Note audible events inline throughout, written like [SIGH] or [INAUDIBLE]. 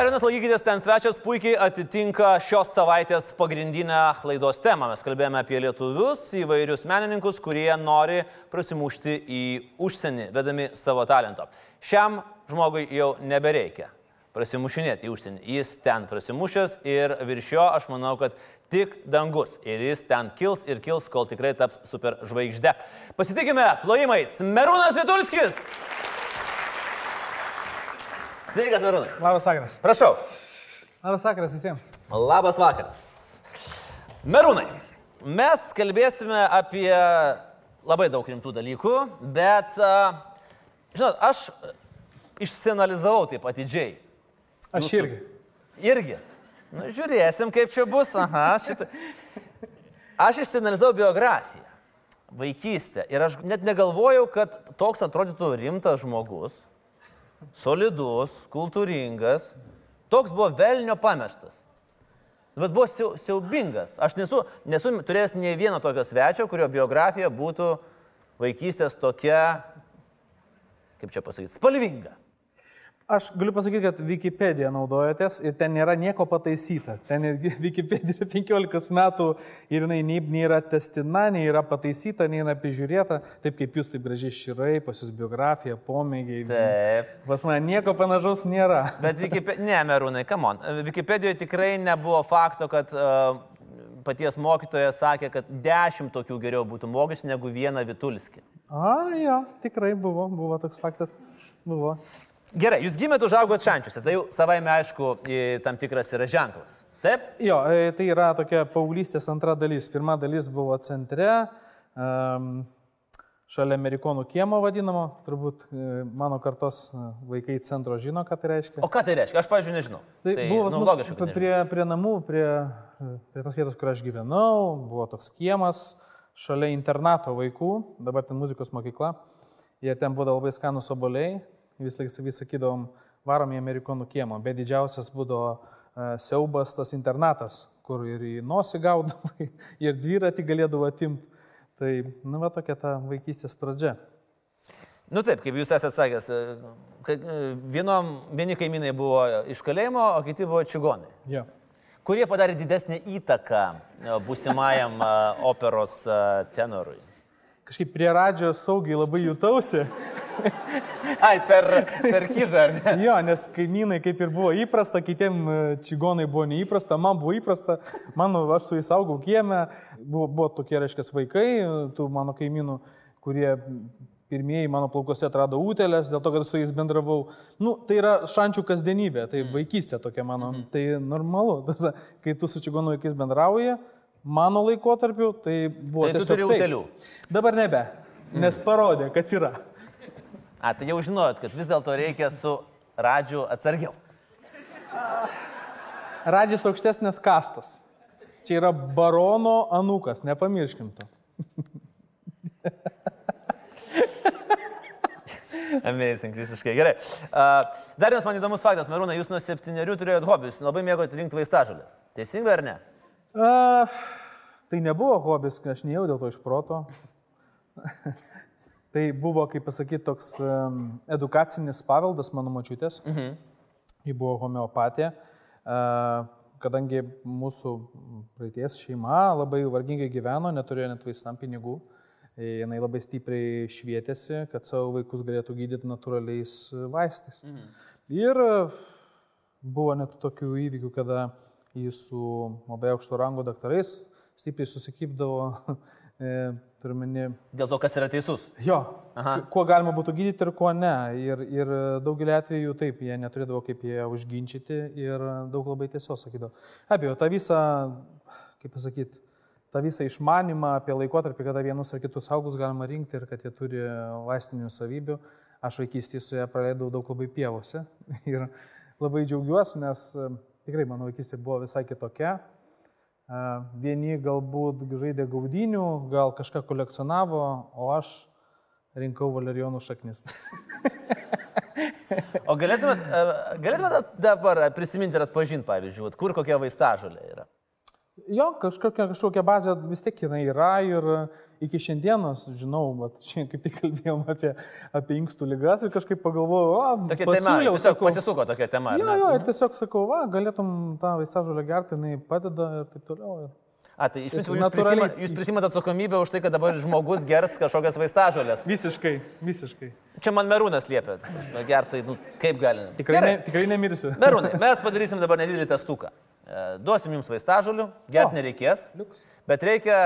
Dar vienas laikykitės ten svečias puikiai atitinka šios savaitės pagrindinę laidos temą. Mes kalbėjome apie lietuvius, įvairius menininkus, kurie nori prasimušti į užsienį, vedami savo talento. Šiam žmogui jau nebereikia prasimušinėti į užsienį. Jis ten prasimušęs ir virš jo aš manau, kad tik dangus. Ir jis ten kils ir kils, kol tikrai taps super žvaigždė. Pasitikime plojimais. Merūnas Vitulskis. Sveikas, Merūnai. Labas vakaras. Prašau. Labas vakaras visiems. Labas vakaras. Merūnai, mes kalbėsime apie labai daug rimtų dalykų, bet, žinot, aš išsianalizavau taip atidžiai. Aš Jūsų- irgi. Irgi. Nu, žiūrėsim, kaip čia bus. Aha, šitą. Aš išsianalizavau biografiją, vaikystę ir aš net negalvojau, kad toks atrodytų rimtas žmogus, solidus, kultūringas, toks buvo velnio pameštas. Bet buvo siau, siaubingas. Aš nesu, nesu turėjęs nei vieno tokio svečio, kurio biografija būtų vaikystės tokia, kaip čia pasakyti, spalvinga. Aš galiu pasakyti, kad Wikipedia naudojatės ir ten nėra nieko pataisyta. Ten [LAUGHS] yra 15 metų ir jinai nei nėra testina, nei yra pataisyta, nei yra prižiūrėta. Taip kaip jūs taip gražiai širai, pas jūs biografija, pomėgiai. Taip. Pas man nieko panašaus nėra. [LAUGHS] Bet Wikipedija, ne, merūnai, come on. Wikipedijoje tikrai nebuvo fakto, kad uh, paties mokytojas sakė, kad dešimt tokių geriau būtų mokytis negu vieną Vitulskį. A, jo, tikrai buvo, buvo toks faktas. Buvo. Gerai, jūs gimėte užaugot šančiuose, tai jau savaime aišku, i, tam tikras yra ženklas. Taip? Jo, e, tai yra tokia paauglystės antra dalis. Pirma dalis buvo centre, šalia amerikonų kiemo vadinamo, turbūt e, mano kartos e, vaikai centro žino, ką tai reiškia. O ką tai reiškia? Aš, pavyzdžiui, nežinau. Tai, tai buvo nu, logiška, prie, prie namų, prie, prie tos vietos, kur aš gyvenau, buvo toks kiemas, šalia internato vaikų, dabar ten muzikos mokykla. Ir ten buvo labai skanus oboliai, vis laik vis sakydavom, varom į amerikonų kiemą, bet didžiausias būdavo uh, siaubas tas internatas, kur ir į nosį gaudavai, [LAUGHS] ir dviratį galėdavo atimti. Tai, nu, va tokia ta vaikystės pradžia. Nu taip, kaip jūs esate sakęs, e, e, vienom, vieni kaimynai buvo iš kalėjimo, o kiti buvo čigonai. Jo. Kurie padarė didesnį įtaką e, būsimajam e, operos e, tenorui? Kažkaip prie radžio saugiai labai jutausi. [LAUGHS] Ai, per, per kyžą, ar ne? Jo, nes kaimynai kaip ir buvo įprasta, kitiem e, čigonai buvo neįprasta, man buvo įprasta, mano, aš su jais augau kieme, buvo, buvo tokie, reiškia, vaikai, tų mano kaimynų, kurie pirmieji mano plaukose atradoūtelės, dėl to, kad su jais bendravau. Nu, tai yra šančių kasdienybė, tai vaikystė tokia mano, tai normalu. [LAUGHS] Tas, kai tu su čigonų vaikais bendrauji, mano laikotarpiu, tai buvo... Tai tu turi utėlių? Dabar nebe, nes parodė, kad yra. A, tai jau žinojot, kad vis dėlto reikia su radžiu atsargiau. Radžis aukštesnės kastas. Čia yra barono anukas, nepamirškim to. Amazing, visiškai gerai. Uh, dar vienas man įdomus faktas, Marūna, jūs nuo septyniarių turėjote hobius, labai mėgote rinkti vaistažolės. Teisingai ar ne? A, tai nebuvo hobis, aš nejau dėl to iš proto. [LAUGHS] tai buvo, kaip pasakyti, toks edukacinis paveldas mano mačiutės. Mhm. Ji buvo homeopatija. Uh, kadangi mūsų praeities šeima labai vargingai gyveno, neturėjo net vaistam pinigų, e, jinai labai stipriai švietėsi, kad savo vaikus galėtų gydyti natūraliais vaistais. Mhm. Ir e, buvo net tokių įvykių, kada jis su labai aukšto rango daktarais stipriai susikipdavo, [LAUGHS] e, turiuomenį, Dėl to, kas yra teisus. jo, Aha. kuo galima būtų gydyti ir kuo ne. Ir, ir daugelį atvejų taip, jie neturėdavo kaip jie užginčyti ir daug labai tiesos sakydavo. Abejo, tą visą, kaip pasakyti, tą visą išmanimą apie laikotarpį, kada vienus ar kitus augus galima rinkti ir kad jie turi vaistinių savybių, aš vaikystėje su ją praleidau daug labai pievose [LAUGHS] ir labai džiaugiuosi, nes tikrai mano vaikystė buvo visai kitokia. Vieni galbūt žaidė gaudinių, gal kažką kolekcionavo, o aš rinkau valerijonų šaknis. [LAUGHS] O galėtumėt, galėtumėt dabar prisiminti ir atpažinti, pavyzdžiui, kur kokia vaistažolė yra? Jo, kažkokia, kažkokia bazė vis tiek jinai yra ir iki šiandienos, žinau, bet [LAUGHS] šiandien kaip tik kalbėjom apie, apie inkstų lygas ir kažkaip pagalvojau, o, Tokia tema, pasiūliau, tiesiog sakau, pasisuko tokia tema. Jo, jo, ir tiesiog sakau, va, galėtum tą vaistažolę gerti, jinai padeda ir taip toliau. Ir... A, tai iš principo jūs, prisima, jūs prisimat atsakomybę už tai, kad dabar žmogus gers kažkokias vaistažolės. Visiškai, visiškai. Čia man merūnas liepia. Gertai, nu, kaip galim. Tikrai, ne, tikrai nemirsiu. Merūnai, mes padarysim dabar nedidelį testuką. E, Duosim jums vaistažolių, gerti O. nereikės, Liuks. bet reikia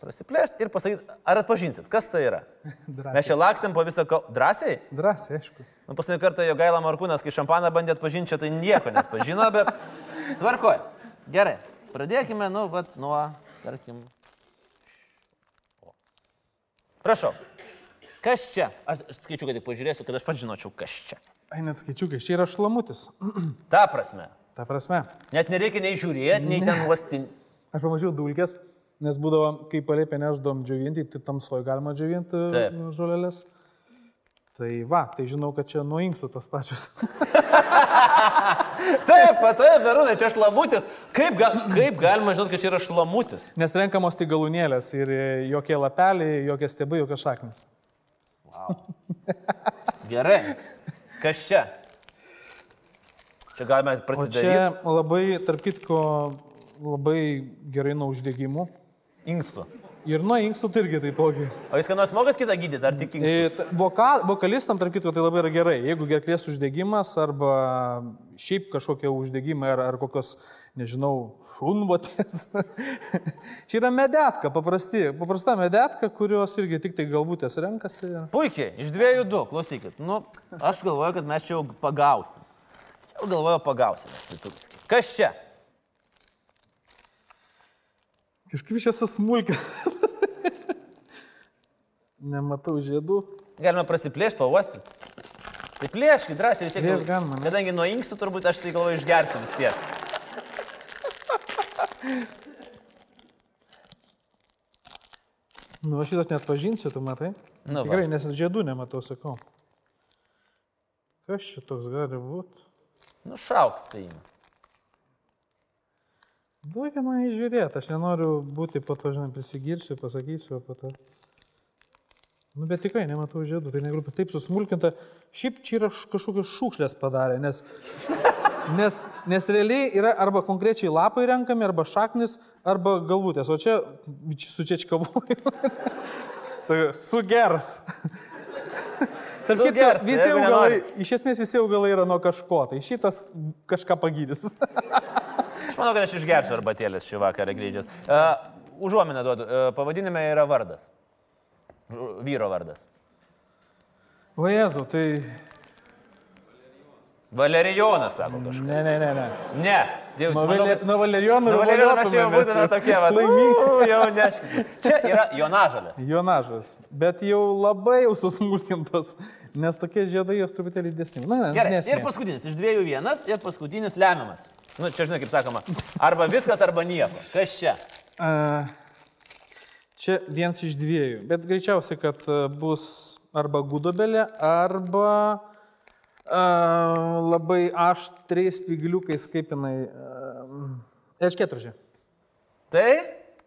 prasiplėšti ir pasakyti, ar atpažinsit, kas tai yra. [LAUGHS] Mes Drąsiai. čia lakstėm po visą... Ko... Drąsiai? Drąsiai, aišku. Nu, paskutinį kartą jo gaila Markūnas, kai šampaną bandė atpažinti, čia tai nieko net pažino, bet [LAUGHS] tvarkoj. Gerai, pradėkime, nu, vat, nuo, tarkim. O. Prašau. Kas čia? Aš skaičiu, kad tik pažiūrėsiu, kad aš pats žinočiau, kas čia. Ai, net skaičiukai, čia yra šlamutis. [CLEARS THROAT] Ta prasme. Ta prasme, Net nereikia nei žiūrėti, nei ten uostinti. aš pamačiau dulkės, nes būdavo, kai palėpė neždom džiovinti, tai tamsoj galima džiovinti Taip. žolelės. Tai va, tai žinau, kad čia nuo inkstų tos pačios. [LAUGHS] Taip, taip, Verūnai, čia šlamutis. Kaip, ga, kaip galima žinoti, kad čia yra šlamutis? Nes renkamos tik galūnėlės ir e, jokie lapeliai, jokie stebai, jokie šaknis. Gerai. Kas čia? Čia galime prasidėti. čia labai, tarp kitko, labai gerai nuo uždegimų. Inkstų. Ir nuo inkstų tai irgi taipogi. O jūs ką nors mokat kitą gydyti, ar tik inkstų? E, t- Voka, vokalistam, tarp kitko, tai labai yra gerai. Jeigu gerklės uždegimas arba šiaip kažkokie uždegimai ar, ar kokios, nežinau, šunvotės. [LAUGHS] Čia yra medetka, paprasti, paprasta medetka, kurios irgi tik tai galvutės renkasi. Puikiai, iš dviejų du, klausykit. Nu, aš galvoju, kad mes čia jau pagausim. Galvoju, pagausim, Svitulski. Kas čia? Kažkaip iš esu smulkė. [LAUGHS] Nematau žiedų. Galime prasiplėšti, pauostyti. Tai plėškit drąsiai, vis tiek. Plėšt galima, ne? Kadangi nuo inkstų turbūt aš tai galvoju išgersiu vis tiek. Nu, aš šitas net pažinsiu, tu matai. Nu, va. Tikrai, nes žiedų nematau, sakau. Kas čia toks gali būti? Nu, šauk spėjimą. Duokit man įžiūrėti, aš nenoriu būti po to, žinai, prisigirsiu, pasakysiu po to. Nu, bet tikrai nematau žiedų, tai negrupė taip susmulkinta. Šiaip čia yra kažkokios šiukšlės padarę, nes, [LAUGHS] nes, nes realiai yra arba konkrečiai lapai renkami, arba šaknis, arba galvutės, o čia su čečkavuoju. [LAUGHS] Sugers. Tarp kitko, visi augalai, iš esmės visi augalai yra nuo kažko, tai šitas kažką pagydys. [LAUGHS] Aš manau, kad aš išgersiu arbatėlės šį vakarą grįžęs. Uh, užuominą duodu. Uh, pavadinime yra vardas. Vyro vardas. O Jezu, tai... Valerijonas, sako kažkas. Ne, ne, ne, ne. Ne. Dėl, Nuo, manau, kad- nuo Valerijonų Nu, Valerijonas mes jau būtume tokie, va. Laimingi. Jau neškime. Čia yra Jonažalės. Jonažas, bet jau labai jau susmulkintos, nes tokie žiedai jos truputėlį didesni. Na, ne, Gerai. nesmė. Ir paskutinis. Iš dviejų vienas ir paskutinis lemiamas. Nu, čia žinai, kaip sakoma. Arba viskas, arba nieko. Kas čia? A, Čia vienas iš dviejų, bet greičiausiai, kad a, bus arba gudobelė, arba labai aštriais spygliukais, kaip jinai. Erškėtružė. Tai?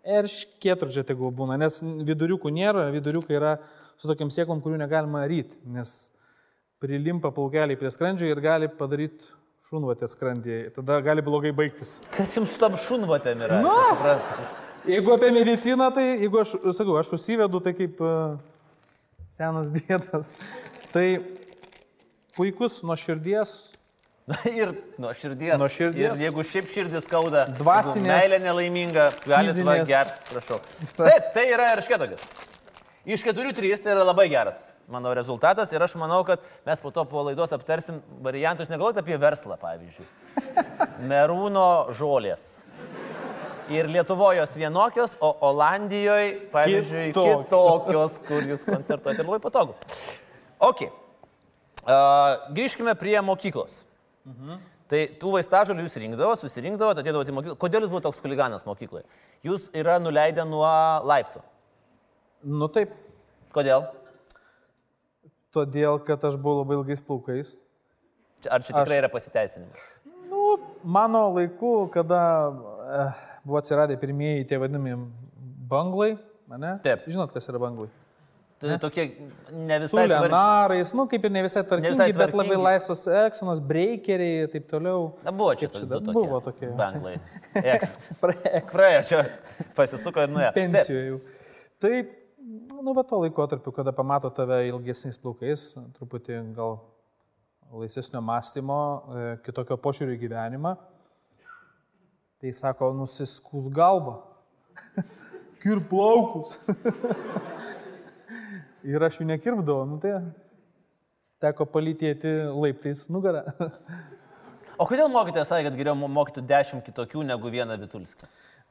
Erškėtružė tegul būna, nes viduriukų nėra, viduriukai yra su tokiam sieklom, kurių negalima ryti, nes prilimpa plaukeliai prie skrandžio ir gali padaryti šunvatę skrandyje. Tada gali blogai baigtis. Kas jums su tam šunvatėm yra? Nu! Nesuprantu. Jeigu apie mediciną, tai jeigu aš sakau, aš užsivedu tai kaip uh, senas dėtas, tai puikus nuo širdies, ir nuo širdies. Nuo širdies. Ir jeigu šiaip širdis skauda, Dvasinės, meilė nelaiminga, galite fizinės. gerti, prašau. Taip, tai yra eršketogis. Iš keturių trys tai yra labai geras mano rezultatas ir aš manau, kad mes po to po laidos aptarsim variantus, negalvoti apie verslą, pavyzdžiui. Merūno žolės. Ir Lietuvoje jos vienokios, o Olandijoje, pavyzdžiui, Kitokios. kitokios, kur jūs koncertuojate ir labai patogu. Ok. Uh, grįžkime prie mokyklos. Tai tų vaistažolių jūs rinkdavo, susirinkdavo, atėdavo į mokyklą. Kodėl jūs buvote toks huliganas mokykloje? Jūs yra nuleidę nuo laiptų. nu taip, Kodėl? todėl kad aš buvau labai ilgais plaukais. Čia- Ar čia tikrai yra pasiteisinimas? Nu, mano laiku, kada e, buvo atsiradę pirmieji tie vadinami banglai, ne? Taip. Žinot, kas yra banglai? Tai tokie ne Su visai tvar- lenarais, nu kaip ir ne visai tvarkingi, visai bet labai tvarkingi. laisvos eksonos, breakeriai ir taip toliau. Na, buvo čia, dar- tokie. buvo tokie. Banglai. [LAUGHS] Eks. Praeks. Praėjo čia, pasisuko ir nuėjo. Pensijoje jau. Taip, nu, va to laikotarpiu, kada pamato tave ilgesniais plaukais, truputį gal laisvesnio mąstymo, e, kitokio požiūrio į gyvenimą, tai sako, nusiskus galvą. [LAUGHS] Kirp plaukus. [LAUGHS] ir aš jų nekirpdavau, nu tai teko palytėti laiptais nugarą. O kodėl mokytojas sakė, kad geriau mo- mokyti dešimt kitokių negu vieną Vitulskį?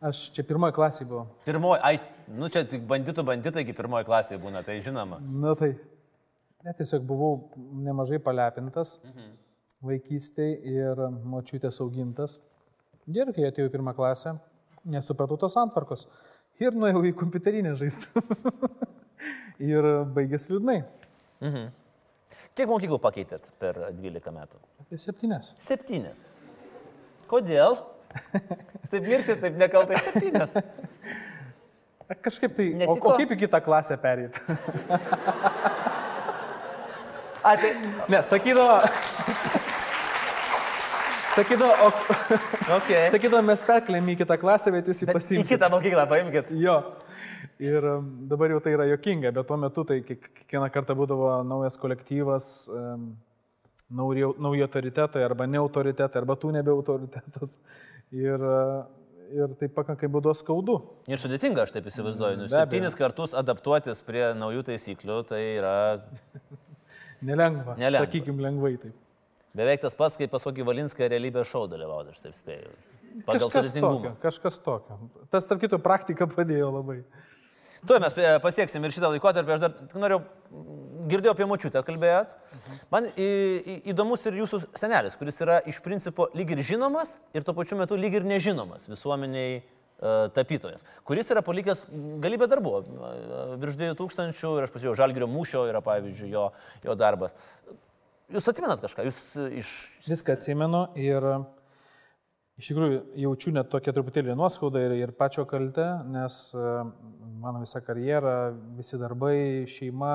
Aš čia pirmoji klasė buvau. Pirmoji, ai, nu čia tik banditų banditai, iki pirmoji klasė būna, tai žinoma. Na tai. Ne, tiesiog buvau nemažai palepintas mhm. vaikystėje ir močiutės augintas. Ir kai atėjau į pirmą klasę, nesupratau tos antvarkos. Ir nuėjau į kompiuterinę žaistą. [LAUGHS] ir baigėsi liūdnai. Kiek mokyklų pakeitėt per 12 metų? Apie septynes. Septynės. Kodėl? [LAUGHS] Taip mirsi, taip nekaltai septynės. Kažkaip tai. O, Netiko? o kaip į kitą klasę perėti? [LAUGHS] Tai, ne, sakydavo. sakydavo, o, okay. [LAUGHS] sakydavo, mes perklėm į kitą klasę, bet jūs jį Į pasiimkite. kitą mokyklą paimkit. Jo. Ir dabar jau tai yra jokinga, bet tuo metu tai kiek- kiekvieną kartą būdavo naujas kolektyvas, nauji, nauji autoritetai arba ne autoritetai, arba tu nebe autoritetas. Ir, uh, ir tai pakankamai būdavo skaudu. Ir sudėtinga, aš taip įsivaizduoju. Nu, septynis kartus adaptuotis prie naujų taisyklių, tai yra [LAUGHS] Nelengva. Nelengva. Sakykim, lengvai taip. beveik tas pats, kaip pas kokį Valinską realybės šou dalyvauti, aš taip spėjau. Pagal Kažkas sudėtingumą. tokio, kažkas tokio. Tas, tarp kito, praktika padėjo labai. Tuo mes e, pasieksim ir šitą laikotarpį. Aš dar norėjau, girdėjau apie močiutę, kalbėjot. Man į, į, įdomus ir jūsų senelis, kuris yra iš principo lyg ir žinomas ir tuo pačiu metu lyg ir nežinomas visuomeniai uh, tapytojas, kuris yra palikęs galybę darbų, uh, virš 2000 ir aš pasižiūrėjau, Žalgirio mūšio yra pavyzdžiui jo, jo darbas. Jūs atsimenat kažką, jūs e, iš... Viską atsimenu ir e, iš tikrųjų jaučiu net tokią truputėlį nuoskaudą ir, ir pačio kaltę, nes e, mano visa karjera, visi darbai, šeima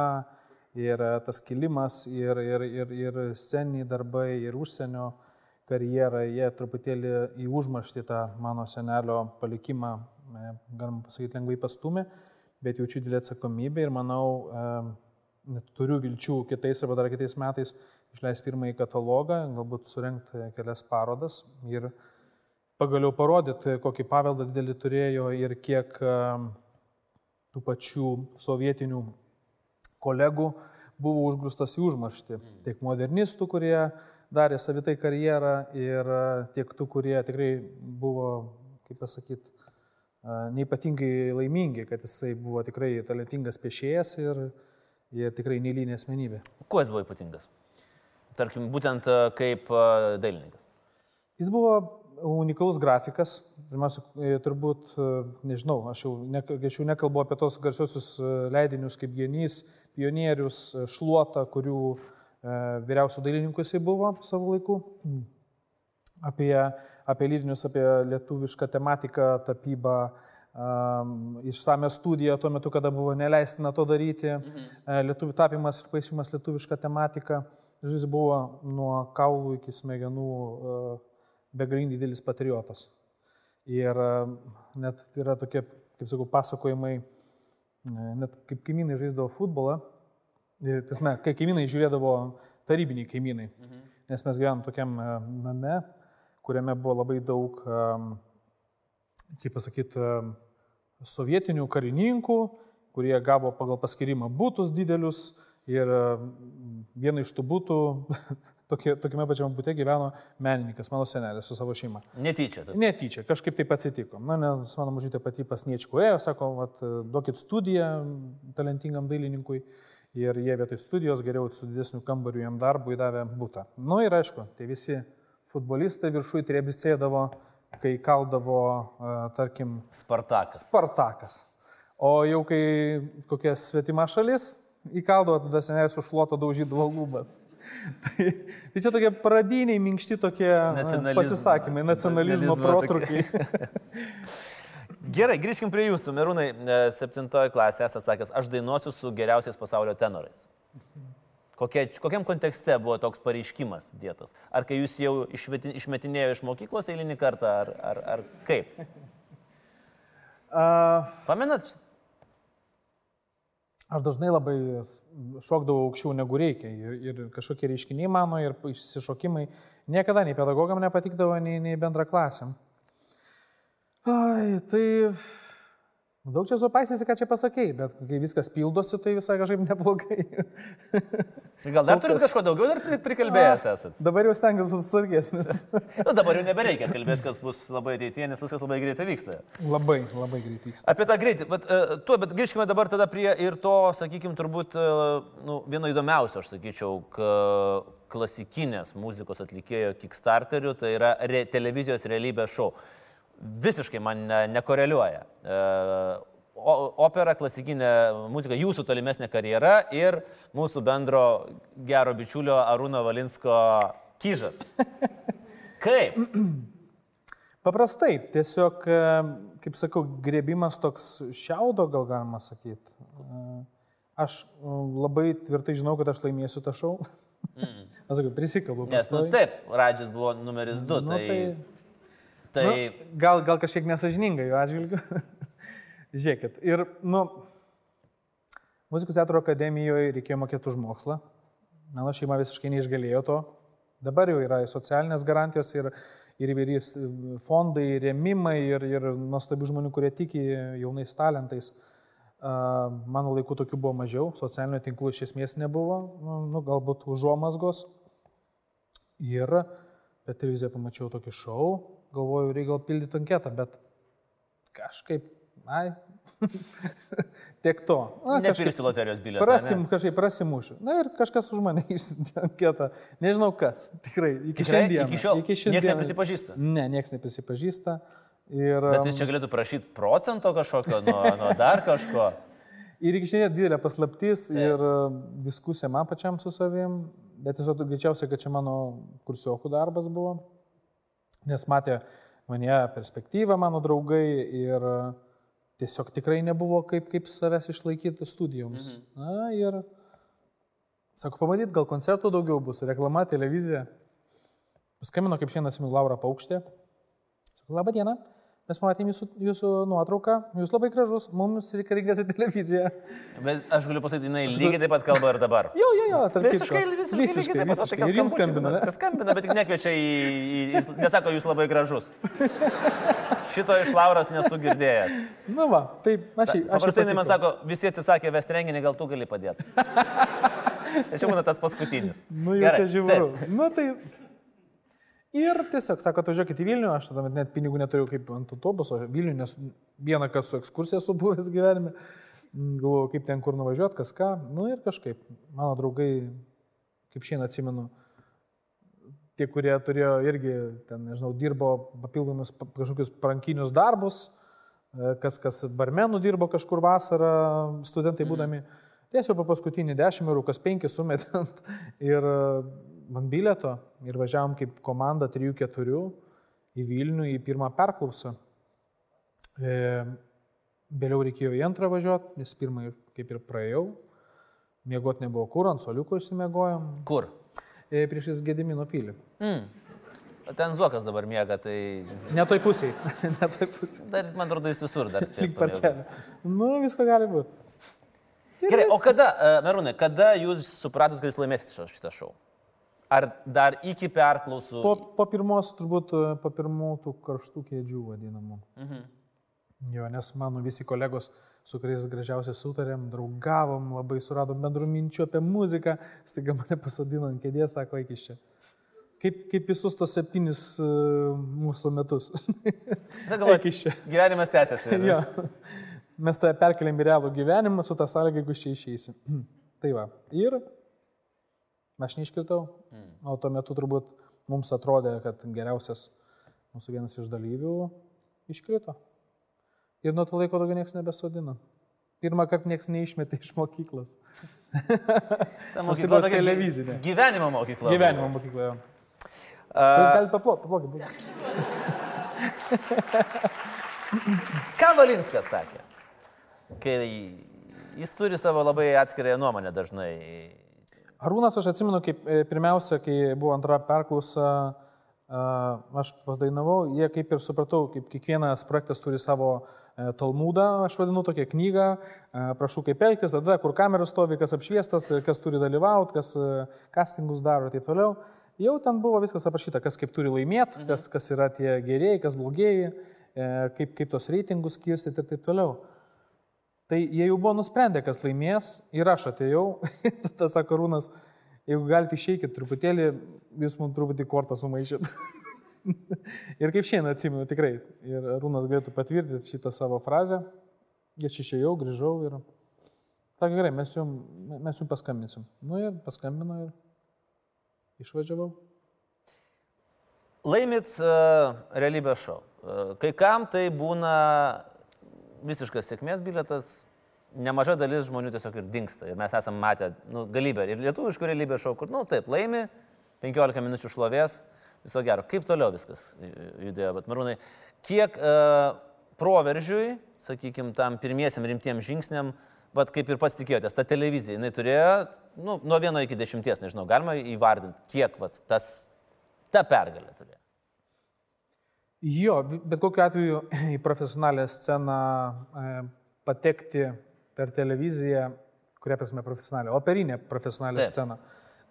ir e, tas kilimas ir, ir, ir, ir sceniai darbai ir užsienio karjera, jie truputėlį į užmaštį tą mano senelio palikimą, e, galima pasakyti, lengvai pastumė, bet jaučiu didelį atsakomybę ir manau, net turiu vilčių kitais arba dar kitais metais išleisti pirmąjį katalogą, galbūt surenkti kelias parodas ir pagaliau parodyti, kokį paveldą didelį turėjo ir kiek um, tų pačių sovietinių kolegų buvo užgrūstas į užmarštį. Tiek modernistų, kurie darė savitai karjerą ir uh, tiek tų, kurie tikrai buvo, kaip pasakyti, neipatingai laimingi, kad jisai buvo tikrai talentingas piešėjas ir, ir tikrai neįlynė asmenybė. Kuo jis buvo ypatingas? Tarkim, būtent e, kaip e, dailininkas. Jis buvo unikalus grafikas. Pirmiausia, e, turbūt, e, nežinau, aš jau, ne, aš jau nekalbu apie tos garsiosius e, leidinius kaip genys, pionierius, šluota, kurių vyriausių dailininkų jisai buvo savo laiku. Apie, apie lydinius, apie lietuvišką tematiką, tapybą, um, išsame studiją tuo metu, kada buvo neleistina to daryti, mhm. lietuvių tapimas ir paaiškimas lietuvišką tematiką. Jis buvo nuo kaulų iki smegenų uh, begaliniai didelis patriotas. Ir uh, net yra tokie, kaip sakau, pasakojimai, uh, net kaip kaimynai žaisdavo futbolą. Tasme, kai kaimynai žiūrėdavo tarybiniai kaimynai, mhm. nes mes gyvenom tokiam uh, name, kuriame buvo labai daug, kaip pasakyti, sovietinių karininkų, kurie gavo pagal paskirimą būtus didelius ir vieną iš tų būtų, [LAUGHS] tokie, tokiame pačiame būte gyveno menininkas, mano senelis su savo šeima. Netyčia. tai- Netyčia, kažkaip taip atsitiko. Na, nes mano mažytė pati pas Niečku ėjo, sako, vat, duokit studiją talentingam dailininkui. Ir jie vietoj studijos geriau su didesniu kambariu jam darbui davė būtą. Na nu, ir aišku, tai visi futbolistai viršui trebisėdavo, kai kaldavo, uh, tarkim, Spartakas. Spartakas. O jau kai kokia svetima šalis įkaldavo, tada senelis užšluoto daužydavo lubas. Tai, tai čia tokie pradiniai, minkšti tokie Nacionalizmo- pasisakymai, nacionalizmo protrukiai. [LAUGHS] Gerai, grįžkim prie jūsų. Merūnai, e, septintoji klasė esate sakęs, aš dainuosiu su geriausiais pasaulio tenorais. Kokie, kokiam kontekste buvo toks pareiškimas dėtas? Ar kai jūs jau išmetinėjo iš mokyklos eilinį kartą, ar, ar, ar kaip? Uh, Pamenat? Aš dažnai labai šokdavau aukščiau negu reikia ir, ir kažkokie reiškiniai mano ir išsišokimai niekada nei pedagogam nepatikdavo, nei, nei bendraklasiam. Ai, tai daug čia supaisysi, ką čia pasakėjai, bet kai viskas pildosi, tai visai kažkaip neblogai. [LAUGHS] Gal dar turit kažko daugiau dar pri- prikalbėjęs esat? Dabar jau stengiuosi būti sargesnis. [LAUGHS] Nu, dabar jau nebereikia kalbėti, kas bus labai ateityje, nes viskas labai greitai vyksta. labai, labai greit vyksta. Apie tą greitį, bet, uh, tuo, bet grįžkime dabar tada prie ir to, sakykime, turbūt uh, nu, vieno įdomiausio, aš sakyčiau, klasikinės muzikos atlikėjo Kickstarterių, tai yra re, televizijos realybės šou. Visiškai man ne, nekoreliuoja. Uh, o, opera, klasikinė muzika, jūsų tolimesnė karjera ir mūsų bendro gero bičiulio Arūno Valinsko kyžas. [LAUGHS] Kaip? Paprastai, tiesiog, e, kaip sakau, grėbimas toks šiaudo, gal galima sakyti. Aš e, labai tvirtai žinau, kad aš laimėsiu tą šau. Mm. [LAUGHS] Aš sakau, prisikalbu. Nes, nu taip, Radžis buvo numeris 2, Nu, tai... tai, Tai nu, gal, gal kažkiek nesažininga jų atžvilgiu. [LAUGHS] Žiūrėkit, ir, nu, muzikos teatro akademijoje reikėjo mokėti už mokslą. Mano šeima visiškai neišgalėjo to. Dabar jau yra socialinės garantijos ir, ir įvairys fondai, rėmimai ir, ir nuostabių žmonių, kurie tiki jaunais talentais. Mano laikų tokių buvo mažiau, socialinių tinklų iš esmės nebuvo, nu, nu, galbūt užuomasgos. Ir per televiziją pamačiau tokį šou, galvoju, reikia gal pildyti anketą, bet kažkaip, ai, [LAUGHS] tiek to. Na, nepirksiu loterijos bilietą. prasim, kažkaip prasimušiu. Na ir kažkas už mane [LAUGHS] išsiuntė anketą. Nežinau kas, tikrai, iki Tikrai? šiandien. Iki šiol? Iki Niekas šiandien. neprisipažįsta? Ne, niekas neprisipažįsta. Ir, Bet jis čia galėtų prašyti procento kažkokio, nuo, nuo dar kažko. [LAUGHS] Ir iki šiandien didelė paslaptis ir e, diskusija man pačiam su savim, bet tiesiog greičiausiai, kad čia mano kursiokų darbas buvo, nes matė mane perspektyvą mano draugai ir tiesiog tikrai nebuvo kaip, kaip savęs išlaikyti studijoms. Mhm. Na ir, sako, pamatyt, gal koncertų daugiau bus, reklama, televizija. Paskambino kaip šiandien atsimenu Laura Paukštė. Sakau, laba diena. Mes matėm jūsų, jūsų nuotrauką, jūs labai gražus, mums reikalingas [LAUGHS] į televiziją. Bet aš galiu pasakyti, jinai lygiai taip pat kalba ir dabar. Jo, jo, jo, Visiškai, visiškai, visiškai taip pat. visiškai. Ir jums skambina? Tai skambina, bet tik nekviečia į... į, į nesako, jūs labai gražus. Šito iš Lauros nesu girdėjęs. Na va, taip, aš jį. Paprastai jinai man sako, visi atsisakė vesti renginį, gal tu gali padėti. [LAUGHS] Tai čia būna tas paskutinis. Nu, jau Gerai, čia žiūriu. Nu, tai. Ir tiesiog, sako, atvažiuokit į Vilnių, aš tada net pinigų neturiu kaip ant autobuso Vilnių, nes vieną kartą su ekskursija esu [LAUGHS] buvęs gyvenime. Galvoju, kaip ten kur nuvažiuoti, kas ką. Nu ir kažkaip, mano draugai, kaip šiandien atsimenu, tie, kurie turėjo irgi, ten, nežinau, dirbo papildomus pa- kažkokius prankinius darbus, e, kas, kas barmenų dirbo kažkur vasarą, studentai būdami. Tiesiog po paskutinį 10 eurų, kas 5 sumetant [LAUGHS] ir e, man bilieto ir važiavom kaip komanda 3-4 į Vilnių į pirmą perklausą. E, vėliau reikėjo į antrą važiuoti, nes pirmą ir- kaip ir praėjau. Miegot nebuvo kur, ant soliuko išsimiegojom. Kur? E, priešais Gedimino pilį. Mm. Ten Zuokas dabar miega, tai Ne toj pusėje. [LAUGHS] ne toj pusėje. dar, man atrodo, jis visur dar spės. Tik per kelią. Nu, visko gali būti. Gerai, o kada, uh, Merūnai, kada jūs supratot, kad jūs laimėsite šitą šou? Ar dar iki perklausų? Po, po pirmos, turbūt, e, po pirmų tų karštų kėdžių vadinamų. Mhm. Jo, nes mano visi kolegos, su kuriais gražiausiai sutarėm, draugavom, labai suradom bendrų minčių apie muziką, staiga mane pasodino ant kėdės, sako, eik iš čia. Kaip, kaip visus tos septynis uh, mūsų metus. [LAUGHS] Galvoju, gyvenimas tęsiasi. [LAUGHS] jo. Mes tave perkeliam į realų gyvenimą su tą sąlygą, jeigu iš čia išeisi. [CLEARS THROAT] tai va. Ir aš neiškritau. O tuo metu turbūt mums atrodė, kad geriausias mūsų vienas iš dalyvių iškrito. Ir nuo to laiko daugiau niekas nebesodina. pirmą kartą niekas neišmetė iš mokyklos. [LAUGHS] Ta tai mokykla tokia televizinė. Gyvenimo mokykla. Gyvenimo mokykloje. A, Jūs galite paploti, paploti. [LAUGHS] Ką Valinskas sakė? Kai jis turi savo labai atskirąją nuomonę dažnai. Arūnas, aš atsimenu, kaip e, pirmiausia, kai buvo antra perklausa, a, aš padainavau, jie kaip ir supratau, kaip kiekvienas projektas turi savo e, Talmudą, aš vadinu tokią knygą, prašau kaip elgtis, tada, kur kamera stovi, kas apšviestas, kas turi dalyvauti, kas e, castingus daro ir taip toliau. Jau ten buvo viskas aprašyta, kas kaip turi laimėti, kas, kas yra tie gerieji, kas blogieji, e, kaip, kaip tos reitingus skirstyti ir taip toliau. Tai jie jau buvo nusprendę, kas laimės ir aš atėjau, [LAUGHS] tada sako Rūnas, jeigu galite išeikit truputėlį, jūs mums truputį kortą sumaišėt. [LAUGHS] ir kaip šiandien atsimenu tikrai. Ir Rūnas galėtų patvirtinti šitą savo frazę. Aš išėjau, grįžau ir... Sakė, gerai, mes jums, mes jums paskambinsim. Nu ir paskambino ir išvažiavau. Laimit uh, realybės šou. Uh, kai kam tai būna visiškas sėkmės biletas, nemaža dalis žmonių tiesiog ir dinksta. Ir mes esame matę nu, galybę ir lietuviškų realybės šou, kur, nu taip, laimi, 15 minučių šlovės, viso gero. Kaip toliau viskas judėjo, bet Marūnai, kiek uh, proveržiui, sakykime, tam pirmiesiam rimtiem žingsniam, bet kaip ir pats tikėjotės, ta televizija, jinai turėjo, nu, nuo vieno iki dešimties, nežinau, galima įvardinti, kiek vat, tas, ta pergalė turėjo. Jo, bet kokiu atveju [CLEARS THROAT] į profesionalią sceną e, patekti per televiziją, kuria prasme profesionalią, operinę profesionalią Taip. sceną,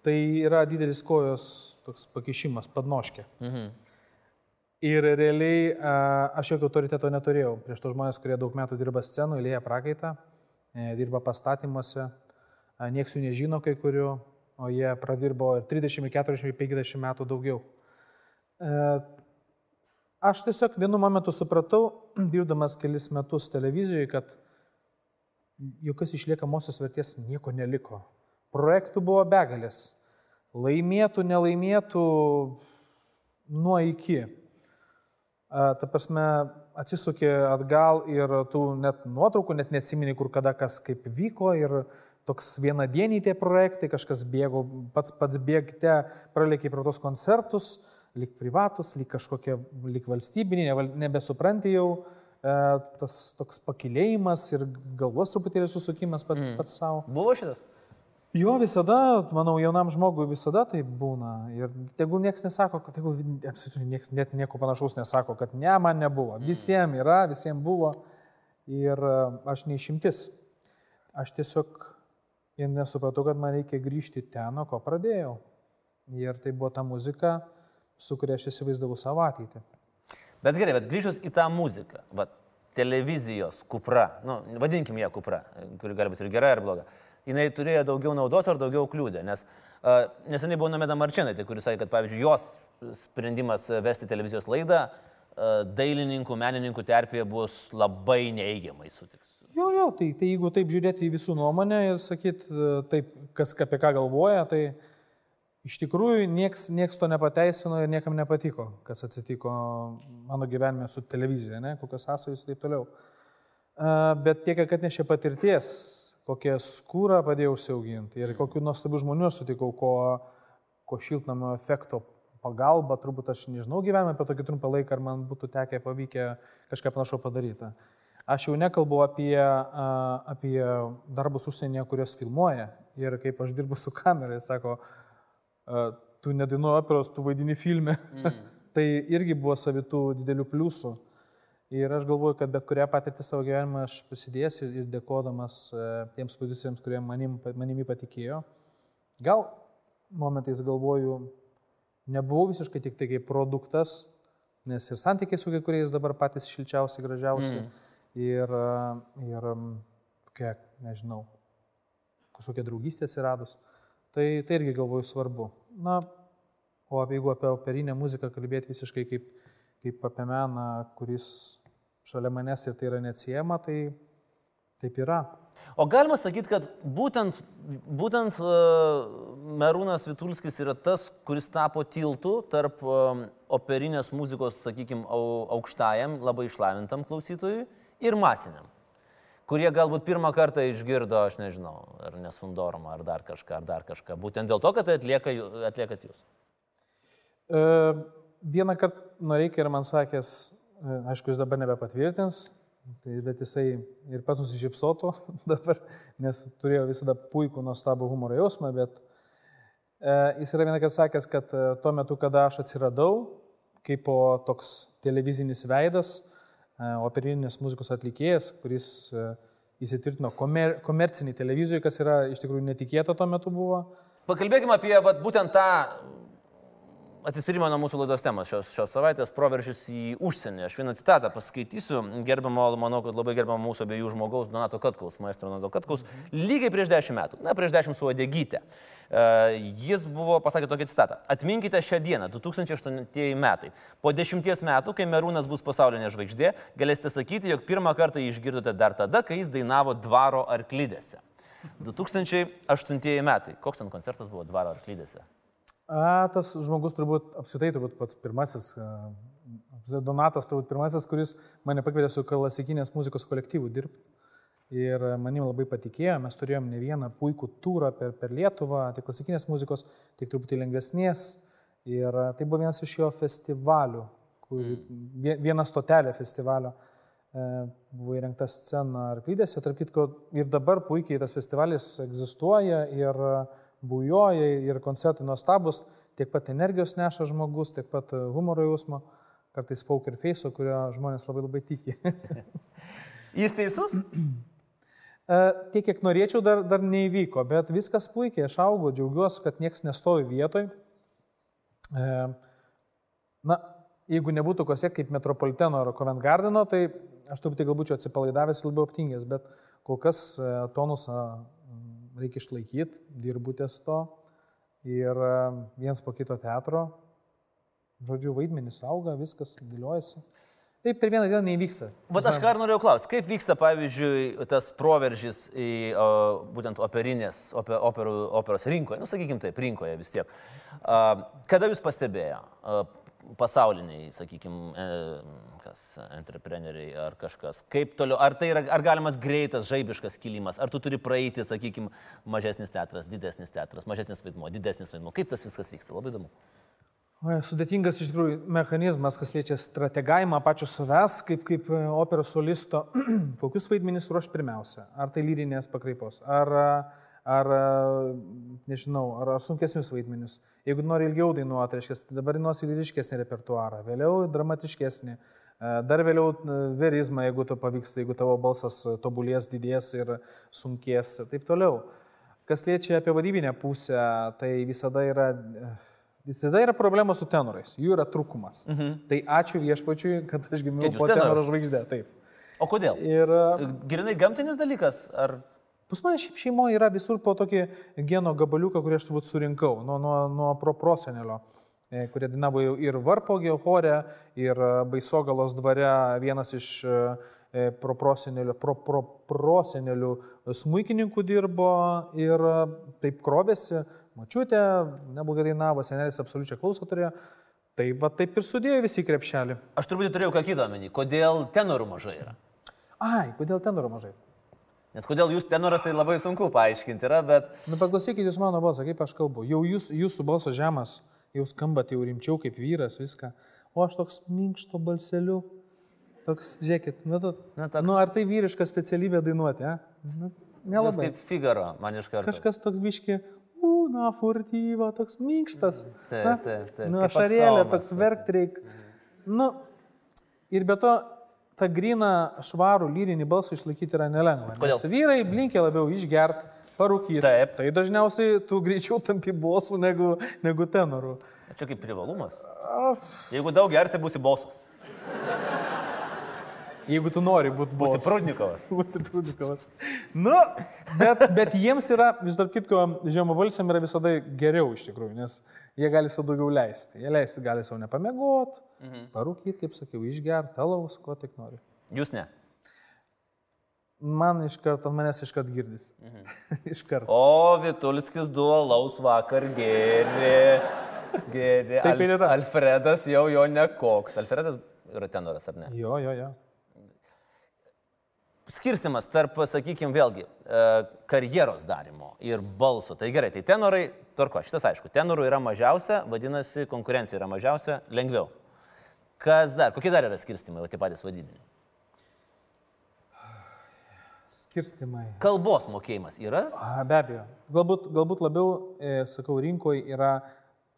tai yra didelis kojos toks pakišimas, padnoškė. Mhm. Ir realiai aš jokio autoriteto neturėjau. Prieš tos žmonės, kurie daug metų dirba scenoje, lėja prakaitą, e, dirba pastatymuose, nieks jų nežino kai kurių, o jie pradirbo ir 30, ir 40, ir 50 metų daugiau. Aš tiesiog vienu momentu supratau, [CLEARS THROAT] dirbdamas kelis metus televizijoje, kad jokios išliekamosios vertės nieko neliko. Projektų buvo begalės. Laimėtų, nelaimėtų, nuo iki. Ta prasme, atsisukė atgal ir tų net nuotraukų, net neatsimeni, kur kada kas kaip vyko ir toks vienadieniai tie projektai, kažkas bėgo, pats, pats bėgte, pralėkė pro tos koncertus, lik privatus, lik kažkokie, lik valstybiniai, nebesupranti jau e, tas toks pakilėjimas ir galvos truputėlį susukimas pat, mm. pats savo. Buvo šitas? Jo visada, manau, jaunam žmogui visada tai būna. Ir tegul niekas nesako, kad tegul apsitinkai niekas net nieko panašaus nesako, kad ne, man nebuvo. Visiems yra, visiems buvo. Ir e, aš neišimtis. Aš tiesiog ir nesupratau, kad man reikia grįžti ten, nuo ko pradėjau. Ir tai buvo ta muzika, su kuria aš įsivaizdavau savo ateitį. Bet gerai, bet grįžus į tą muziką, va, televizijos kupra, nu, vadinkim ją kupra, kuri gali būti ir gera, ir bloga, jinai turėjo daugiau naudos ar daugiau kliūdė, nes uh, neseniai buvo Nomeda Marčinaitė, kuris sakė, kad, pavyzdžiui, jos sprendimas vesti televizijos laidą uh, dailininkų, menininkų terpėje bus labai neįgiamai sutiks. Jo, jo, tai, tai jeigu taip žiūrėti į visų nuomonę ir sakyt, e, taip, kas apie ką galvoja, tai iš tikrųjų nieks, nieks to nepateisino ir niekam nepatiko, kas atsitiko mano gyvenime su televizija, ne, kokios sąsajos ir taip toliau. Bet tiek, kad nešė patirties, kokią skūrą padėjau užsiauginti ir kokių nuostabių žmonių sutikau, ko, ko šiltnamio efekto pagalba, turbūt aš nežinau gyvenime per tokį trumpą laiką, ar man būtų tekę pavykę kažką panašau padaryti. Aš jau nekalbu apie, apie darbus užsienyje, kurios filmuoja ir kaip aš dirbu su kamera, jis sako, a, tu nedainuoji operos, tu vaidini filme. Mm. [LAUGHS] tai irgi buvo savitų didelių pliusų. Ir aš galvoju, kad bet kurią patirtį savo gyvenimą aš prisidėsiu ir dėkodamas e, tiems produceriams, kurie manim, manimi patikėjo. Gal momentais galvoju, nebuvau visiškai tik tai kaip produktas, nes ir santykiai su kai kuriais dabar patys šilčiausi, gražiausi. Mm. Ir, e, ir kokia, nežinau, kažkokia draugystė atsiradus. Tai, tai irgi galvoju svarbu. Na, o apie, jeigu apie operinę muziką kalbėti visiškai kaip, kaip apie meną, kuris šalia manęs ir tai yra neatsiema, tai taip yra. O galima sakyti, kad būtent, būtent uh, Merūnas Vitulskis yra tas, kuris tapo tiltu tarp um, operinės muzikos, sakykime, aukštajam, labai išlavintam klausytojui ir masiniam. Kurie galbūt pirmą kartą išgirdo, aš nežinau, ar nesundormą, ar dar kažką, ar dar kažką. Būtent dėl to, kad tai atlieka, atliekat jūs. E, vieną kartą Noreikia ir man sakęs, e, aišku, jis dabar nebepatvirtins, tai, bet jisai ir pats nusižypsotų [LAUGHS] dabar, nes turėjo visada puikų, nuostabų humoro jausmą, bet e, jis yra vieną kartą sakęs, kad e, tuo metu, kada aš atsiradau, kaip toks televizinis veidas, operinės muzikos atlikėjas, kuris įsitvirtino komer, komercinį televizijoje, kas yra iš tikrųjų netikėta tuo metu buvo. Pakalbėkime apie vat, būtent tą atsispirimo nuo mūsų laidos temos šios, šios savaitės proveržys į užsienį. Aš vieną citatą paskaitysiu, gerbamo, manau, kad labai gerbamo mūsų abiejų žmogaus, Donato Katkaus, maestro Donato Katkaus, lygiai prieš dešimt metų, na, prieš dešimt su odegytė. Uh, jis buvo pasakė tokią citatą. Atminkite šią dieną, 2008 metai. Po dešimties metų, kai Merūnas bus pasaulinė žvaigždė, galėsite sakyti, jog pirmą kartą jį išgirdote dar tada, kai jis dainavo dvaro arklydėse. 2008 metai. Koks ten koncertas buvo dvaro arklydėse? A, tas žmogus turbūt apsitai turbūt pats pirmasis, Donatas turbūt pirmasis, kuris mane pakvietė su klasikinės muzikos kolektyvu dirbti. Ir manim labai patikėjo, mes turėjom ne vieną puikų turą per, per Lietuvą, tiek klasikinės muzikos, tiek truputį lengvesnės. Ir tai buvo vienas iš jo festivalių, kur, mm. viena stotelė festivalio e, buvo įrengta scena Arklydėse, tarp kitko ir dabar puikiai tas festivalis egzistuoja ir bujoja ir koncertai nuostabus, tiek pat energijos neša žmogus, tiek pat humoro jausmo, kartais poker face, kurio žmonės labai labai tiki. [LAUGHS] Jis teisus? E, tiek, kiek norėčiau, dar, dar neįvyko, bet viskas puikiai, aš augau, džiaugiuosi, kad niekas nestovi vietoj. E, na, jeigu nebūtų kose kaip Metropoliteno ar Covent Gardeno, tai aš turbūt galbūt būčiau atsipalaidavęs ir labiau aptingęs, bet kol kas e, tonusą reikia išlaikyti, dirbu ties to ir e, viens po kito teatro, žodžiu, vaidmenis auga, viskas dėliojasi. Taip per vieną dieną neįvyksta. Vat aš ką norėjau klausti, kaip vyksta, pavyzdžiui, tas proveržys į o, būtent operinės, oper, operų, operos rinkoje, nu sakykime taip, rinkoje vis tiek. A, kada jūs pastebėjo? A, pasauliniai, sakykime, kas, entrepreneriai ar kažkas. Kaip toliau, ar tai yra, ar galimas greitas, žaibiškas kilimas, ar tu turi praeiti, sakykime, mažesnis teatras, didesnis teatras, mažesnis vaidmo, didesnis vaidmo. Kaip tas viskas vyksta? Labai įdomu. Sudėtingas iš tikrųjų mechanizmas, kas liečia strategavimą pačio savęs, kaip, kaip e, operos solisto, [CLEARS THROAT] kokius vaidmenis ruoš pirmiausia. Ar tai lyrinės pakraipos, ar uh, ar, nežinau, ar sunkesnius vaidmenius. Jeigu nori ilgiau dainuoti, reiškia, tai dabar dainuosi lyriškesnį repertuarą, vėliau dramatiškesnį, dar vėliau verizmą, jeigu to pavyks, jeigu tavo balsas tobulės, didės ir sunkės ir taip toliau. Kas liečia apie vadybinę pusę, tai visada yra... Visada yra problema su tenorais, jų yra trūkumas. Mhm. Tai ačiū viešpačiui, kad aš gimiau po tenoro žvaigždė. Taip. O kodėl? Ir... Grinai gamtinis dalykas? Ar Pas mane šiaip šeimoje yra visur po tokį geno gabaliuką, kurį aš turbūt surinkau nuo, nuo, nuo proprosenelio, e, kurie dainavo ir Varpogio chore, ir e, Baisogalos dvare vienas iš e, proprosenelių pro, pro, pro smūkininkų dirbo ir taip krovėsi, mačiutė, neblogai dainavo, senelis absoliučiai klauso turėjo. Tai va taip ir sudėjo visi krepšelį. Aš turbūt turėjau ką kitą menį. Kodėl tenorų mažai yra? Ai, kodėl tenorų mažai? Nes kodėl jūs tenoras, tai labai sunku paaiškinti yra, bet... Na, nu, paklausykit jūs mano balsą, kaip aš kalbu. Jau jūs, jūsų balsas žemas, jau skambate jau rimčiau kaip vyras, viską. O aš toks minkšto balseliu. Toks, žiūrėkit, nu, tu, Na, toks... nu ar tai vyriška specialybė dainuoti, ne? Nu, nelabai. Jūs kaip figaro, man iš karto. Kažkas toks biški, una furtyva, toks minkštas. Taip, taip, taip. Nu, ašarėlė, toks verkt reik. Nu, ir be to, tą griną, švarų, lyrinį balsą išlaikyti yra nelengva. Kodėl? Nes vyrai blinkia labiau išgert, parūkyti. Taip. Tai dažniausiai tu greičiau tampi bosų negu, negu tenoru. Čia kaip privalumas. Jeigu daug gersi, būsi bosas. Jeigu tu nori būti bosas. Būsi Prudnikovas. [LAUGHS] Būsi Prudnikovas. Nu, bet, bet jiems yra, vis dar kitko, žemabalsiam yra visada geriau iš tikrųjų, nes jie gali savo daugiau leisti. Jie leisti gali savo nepamėgoti, mhm. parūkyti, kaip sakiau, išgerti, talaus, ko tik nori. Jūs ne. Man iš karto, ant manęs iš karto girdis. Mhm. [LAUGHS] iš karto. O, Vitulskis du alaus vakar geri. Geri. Taip ir yra. Alfredas jau jo nekoks. Alfredas yra tenoras, ar ne? Jo, jo, jo. Skirstimas tarp, sakykime, vėlgi, e, karjeros darimo ir balso. Tai gerai, tai tenorai, tvarko, šitas aišku, tenorų yra mažiausia, vadinasi, konkurencija yra mažiausia, lengviau. Kas dar, kokie dar yra skirstimai, o tie patys vadybiniai? Skirstimai. Kalbos mokėjimas yra? Be abejo. Galbūt, galbūt labiau, e, sakau, rinkoje yra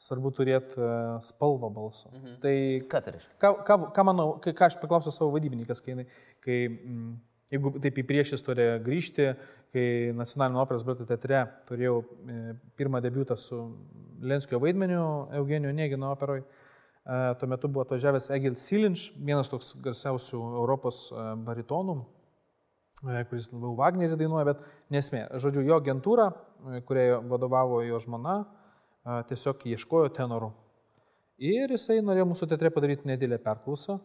svarbu turėti e, spalvą balso. Mhm. Tai Ką tai reiškia? ką, ką, ką manau, ką aš paklausiau savo vadybininkas, kai, kai mm, jeigu taip į priešistorę grįžti, kai Nacionalinio operos baleto teatre turėjau e, pirmą debiutą su Lenskio vaidmeniu Eugenijų Negino operoj, e, tuo metu buvo atvažiavęs Egil Silinč, vienas toks garsiausių Europos e, baritonų, kuris labiau Wagnerį dainuoja, bet nesmė. Žodžiu, jo agentūra, kuriai vadovavo jo žmona, tiesiog ieškojo tenorų. Ir jisai norėjo mūsų teatre padaryti nedėlę perklausą,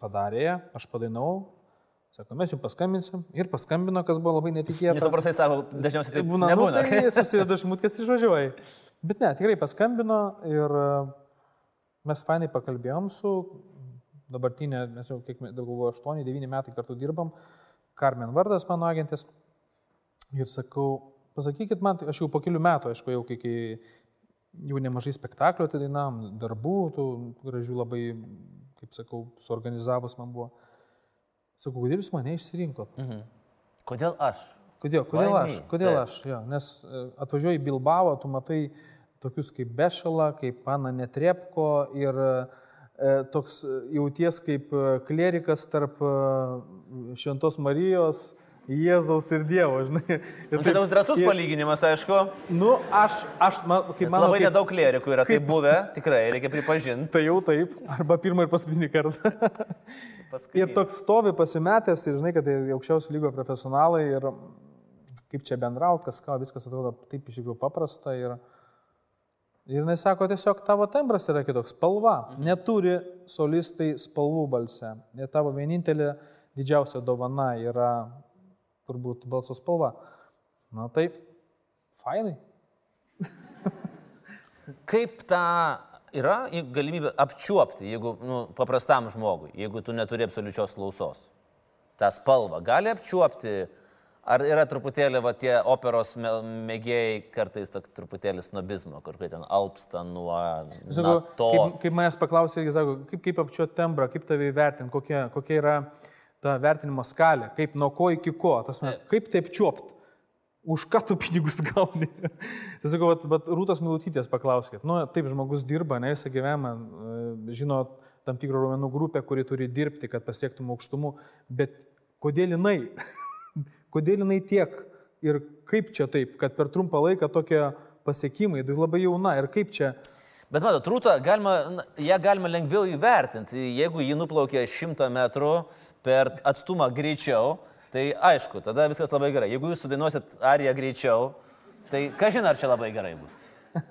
padarė ją, aš padainau, sako, mes jums paskambinsim ir paskambino, kas buvo labai netikėta. Nes paprastai sako, dažniausiai taip būna, nebūna. Nu, tai [LAUGHS] susideda šmutkas išvažiuoja. Bet ne, tikrai paskambino ir e, mes fainai pakalbėjom su dabartinė, mes jau kiek, daug galvoju, 8-9 metai kartu dirbam, Carmen vardas mano agentės. Ir sakau, pasakykit man, aš jau po kelių metų, aišku, jau kai jau nemažai spektaklių atidainam, darbų, tų gražių labai, kaip sakau, suorganizavus man buvo. Sakau, kodėl jūs mane išsirinkot? Mhm. Kodėl aš? Kodėl, kodėl Why aš? me? Kodėl Taip. aš? Jo, nes e, atvažiuoji į Bilbao, tu matai tokius kaip Bešalą, kaip Pana Netrepko ir e, toks e, jauties kaip klerikas tarp Šventos Marijos, Jėzaus ir Dievo, žinai. [LAUGHS] Ir čia toks drasus ir- palyginimas, aišku. Nu, aš, aš man, kaip manau, labai kaip, nedaug klierikų yra taip buvę, tikrai, reikia pripažinti. tai jau taip, arba pirmą ir paskutinį kartą. [LAUGHS] Paskutinį. Ir toks stovi pasimetęs ir žinai, kad tai aukščiausio lygio profesionalai ir kaip čia bendrauti, kas ką, viskas atrodo taip iš tikrųjų paprasta. Ir, ir jis sako, tiesiog tavo tembras yra kitoks, spalva. Neturi solistai spalvų balse. Ir tavo vienintelė didžiausia dovana yra turbūt balso spalva. Na taip, fainai. Kaip tą yra galimybė apčiuopti, jeigu nu, paprastam žmogui, jeigu tu neturi absoliučios klausos? tą spalvą gali apčiuopti, ar yra truputėlį va, tie operos mėgėjai kartais toks truputėlį snobizmo, kur kai ten alpsta nuo... Žinau, kaip, kaip manęs paklausė, irgi sako, kaip, kaip apčiuoti tembrą, kaip tave įvertinti, kokia, kokia yra ta vertinimo skalė, kaip nuo ko iki ko, tas, me, kaip taip čiuopti, už ką tu pinigus [LAUGHS] gauni. tai sakau, bet, bet Rūtos Milutytės paklauskit, nu, taip žmogus dirba, ne visą gyvenimą, e, žino tam tikrą raumenų grupę, kuri turi dirbti, kad pasiektum aukštumų, bet kodėl jinai, [LAUGHS] kodėl jinai tiek? Ir kaip čia taip, kad per trumpą laiką tokie pasiekimai, tai labai jauna ir kaip čia, Bet matot, trūtą galima, ją galima lengviau įvertinti. Jeigu ji nuplaukia 100 metrų per atstumą greičiau, tai aišku, tada viskas labai gerai. Jeigu jūs sudainuosit ariją greičiau, tai kažin ar čia labai gerai bus. [LAUGHS]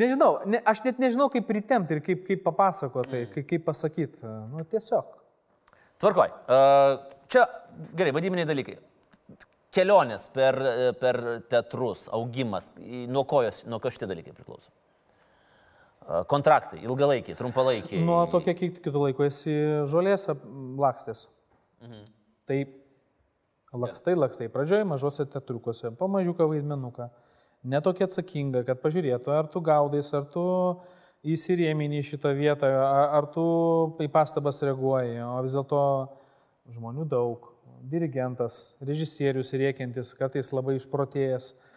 Nežinau, ne, aš net nežinau, kaip pritemti ir kaip, kaip papasakoti, kaip, kaip pasakyti. Nu, tiesiog. Tvarkoj. Čia gerai, vadybiniai dalykai. Kelionės per, per teatrus, augimas, nuo ko, jos, nuo ko šitie dalykai priklauso? Kontraktai, ilgalaikiai, trumpalaikiai. Nuo to, kiek kitų laiko esi žolės lakstės. Mhm. Tai lakstai, lakstai. Pradžioje mažose teatrukuose, pamažiuką vaidmenuką. Netokia atsakinga, kad pažiūrėtų, ar tu gaudais, ar tu įsirėmini šitą vietą, ar, tu į pastabas reaguoji. O vis dėlto žmonių daug. Dirigentas, režisierius rėkiantis, kartais labai išprotėjęs. A,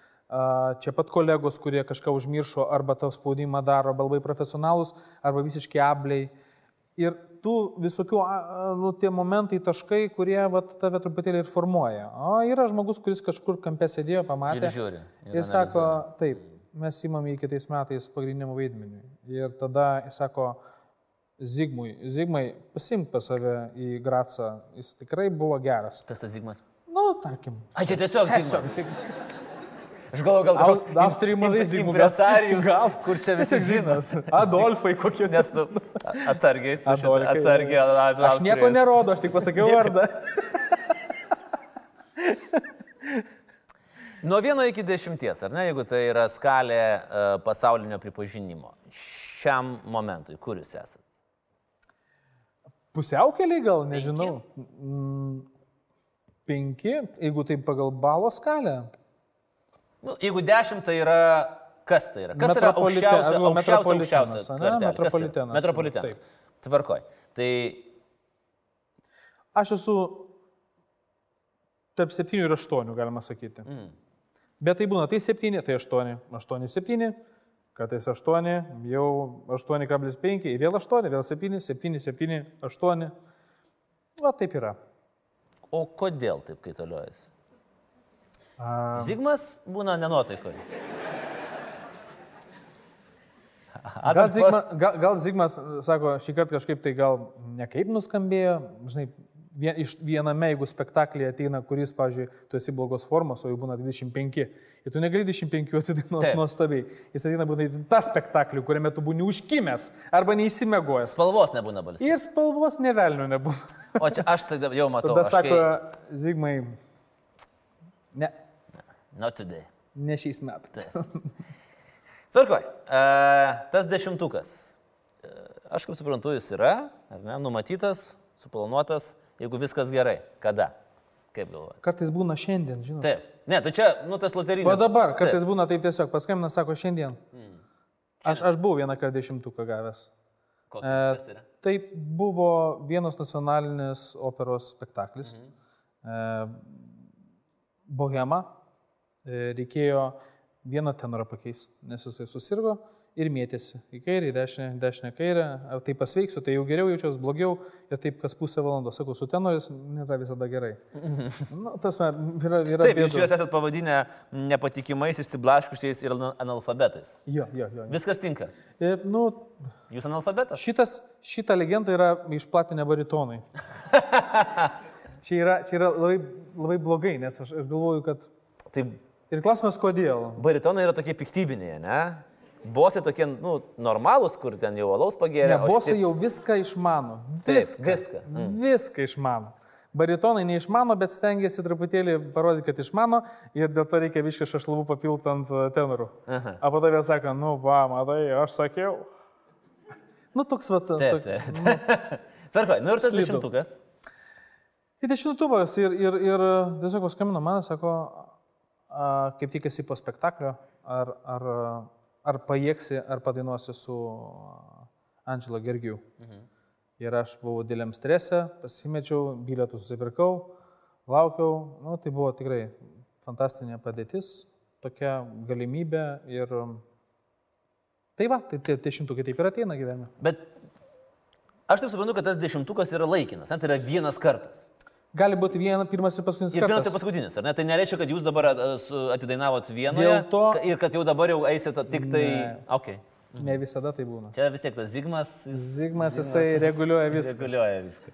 Čia pat kolegos, kurie kažką užmiršo, arba tau spaudimą daro, arba labai profesionalus, arba visiškai abliai. Ir tų visokių, nu, tie momentai, taškai, kurie vat, tave truputėlį ir formuoja. O yra žmogus, kuris kažkur kampė sėdėjo, pamatė. Ir žiūri. Ir sako, taip, mes įmame į kitais metais pagrindiniam vaidmeniui. Ir tada jis sako, Zigmui, Zigmai, pasimk pas save į Gracą, jis tikrai buvo geras. Kas tas Zigmas? Nu, tarkim. Ai, čia tiesiog Tiesiog, Zigmas. Aš galvoju, gal kažkoks mažai imp- Zigmų. impresarijus, Gal. kur čia visi Tiesiog žino. Zigmas. Adolfai kokie. [LAUGHS] Nes tu [LAUGHS] atsargiai, su šitą- Adolfai. atsargiai. a- a- Aš nieko nerodo, aš tik pasakiau vardą. [LAUGHS] Nuo vieno iki dešimties, ar ne, jeigu tai yra skalė e, pasaulinio pripažinimo. Šiam momentui, kur jūs esate? Pusiaukeliai gal, nežinau. Mm, penki, jeigu tai pagal balo skalę. Nu, jeigu 10, tai yra kas tai yra? Kas yra Metropolite- aukščiausia, galvoju, aukščiausia, metropolitenas, aukščiausia ane? kartelė? Tai yra? Metropolitenas, Metropolitenas. taip. Tvarkoj. Tai Aš esu tarp 7 ir 8, galima sakyti. Mm. Bet tai būna tai 7, tai 8, 8, 7, kartais 8, jau 8,5, vėl 8, vėl 7, 7, 7, 8. Va taip yra. o kodėl taip kaitaliojasi? A, Zigmas būna nenuotaikoje. gal, Zigma, gal, gal Zigmas sako, šį kartą kažkaip tai gal nekaip nuskambėjo, žinai, vien, iš viename, jeigu spektaklyje ateina, kuris, pavyzdžiui, tu esi blogos formos, o jau būna 25. Ir tu negali 25 atidainuoti nuostabiai. Jis ateina būtent tą spektaklį, kuriame tu būni užkimęs arba neįsimegojęs. Spalvos nebūna balsas. Ir spalvos nevelnio nebūna. O čia aš tai jau matau. Tada sako, kai... Zigmai, ne, Not today. ne šiais metais. Tvarkoj. E, tas dešimtukas. E, aš kaip suprantu, jis yra, ar ne, numatytas, suplanuotas, jeigu viskas gerai. Kada? Kaip galvoji? Kartais būna šiandien, žinai. Taip. Ne, tai čia, nu, tas loterinis. O dabar, kartais būna taip tiesiog, paskambina, sako, šiandien. Aš, aš buvau vieną kartą dešimtuką gavęs. Kokį, E, tai? Tai buvo vienos nacionalinės operos spektaklis. Mhm. Bohema. E, Reikėjo vieną tenorą pakeisti, nes jisai susirgo ir mėtėsi į kairę, į dešinę, dešinę, kairę. Ar tai pasveiksiu, tai jau geriau jaučiuosi, blogiau. Ir taip kas pusę valandos. Sakau, su tenoris nėra visada gerai. [LAUGHS] Na, tas yra, yra Taip, jūs bėdų. juos esate pavadinę nepatikimais, išsiblaškusiais ir ana- analfabetais. Jo, jo, jo. Viskas tinka. E, nu, Jūs analfabetas? Šitas, šitą legendą yra išplatinę baritonai. [LAUGHS] čia yra, čia yra labai, labai blogai, nes aš, aš galvoju, kad... Tai Ir klausimas, kodėl? baritonai yra tokie piktybiniai, ne? Bosai tokie, nu, normalūs, kur ten jau alaus pagėrė. Ne, bosai šitie- jau viską išmano. Taip, Viską. viską. Mm. Viską išmano. Baritonai neišmano, bet stengiasi truputėlį parodyti, kad išmano ir dėl to reikia viškai šašlavų papilti ant e, tenorų. O po to vėl sako, nu, va, matai, aš sakiau. Nu, toks va. Taip, tok- taip. [LAUGHS] Tvarkoj, nu ir tas dešimtukas. Į dešimtuvas ir, ir, ir tiesiog paskambino man, sako, kaip tik esi po spektaklio, ar, ar, ar pajėgsi, ar padainuosi su Angelo Gergijų. Mhm. Ir aš buvau dėliam strese, pasimečiau, bilietų susipirkau, laukiau, nu, tai buvo tikrai fantastinė padėtis, tokia galimybė ir tai va, tai tie dešimtukai taip ir ateina gyvenime. Bet aš taip suprantu, kad tas dešimtukas yra laikinas, ar tai yra vienas kartas. Gali būti viena, pirmas ir paskutinis Ir pirmas ir paskutinis, ar ne? Tai nereiškia, kad jūs dabar atidainavot Dėl to- ir kad jau dabar jau eisite tik tai... Ne. Okay. Ne visada tai būna. Čia vis tiek tas Zigmas. jis Zigmas, jisai reguliuoja viską. Reguliuoja viską.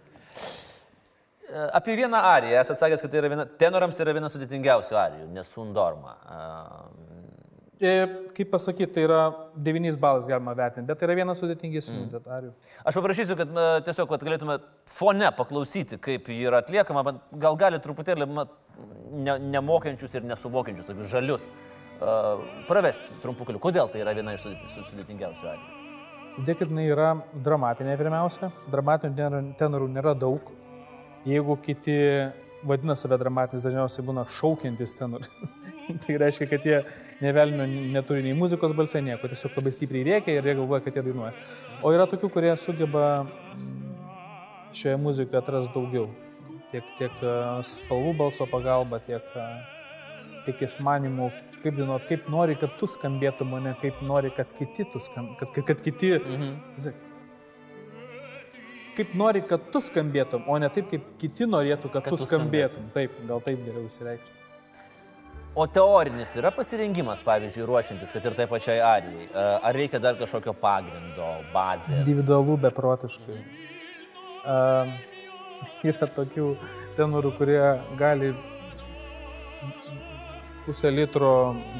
E, Apie vieną ariją esate sakęs, kad tai yra viena, tenorams tai yra viena sudėtingiausių arijų, nesundorma. E, Kaip pasakyti, tai yra 9 balas galima vertinti, bet tai yra vienas sudėtingesnių mm. detalių. Aš paprašysiu, kad na, tiesiog kad galėtume fone paklausyti, kaip ji yra atliekama, bet gal gali truputėlį ne, nemokiančius ir nesuvokiančius, tokius žalius, uh, pravesti trumpų kelių. Kodėl tai yra viena iš sudėti- su- sudėtingiausių arijų? Todėl, kad jinai yra dramatinė pirmiausia, dramatinių tenorų- nėra daug. Jeigu kiti vadina save dramatinis, dažniausiai būna šaukiantis tenorai. [LAUGHS] tai reiškia, kad jie nevelnio neturi nei muzikos balsai, nieko, tiesiog labai stipriai rėkia ir jie galvoja, kad jie dainuoja. O yra tokių, kurie sugeba mm, šioje muzikoje atrasti daugiau. Tiek, tiek e, spalvų balso pagalba, tiek, e, tiek išmanimų, kaip dainuot, kaip nori, kad tu skambėtum, o ne kaip nori, kad kiti, tu skam, kad, kad, kad kiti mhm. Kaip nori, kad tu skambėtum, o ne taip, kaip kiti norėtų, kad, Kad tu tu skambėtum. Taip, gal taip geriau įsireikšti. O teorinis yra pasirengimas, pavyzdžiui, ruošiantis, kad ir tai pačiai arijai. E, Ar reikia dar kažkokio pagrindo, bazės? Individualu beprotiškai. Uh, yra tokių tenorų, kurie gali pusę litro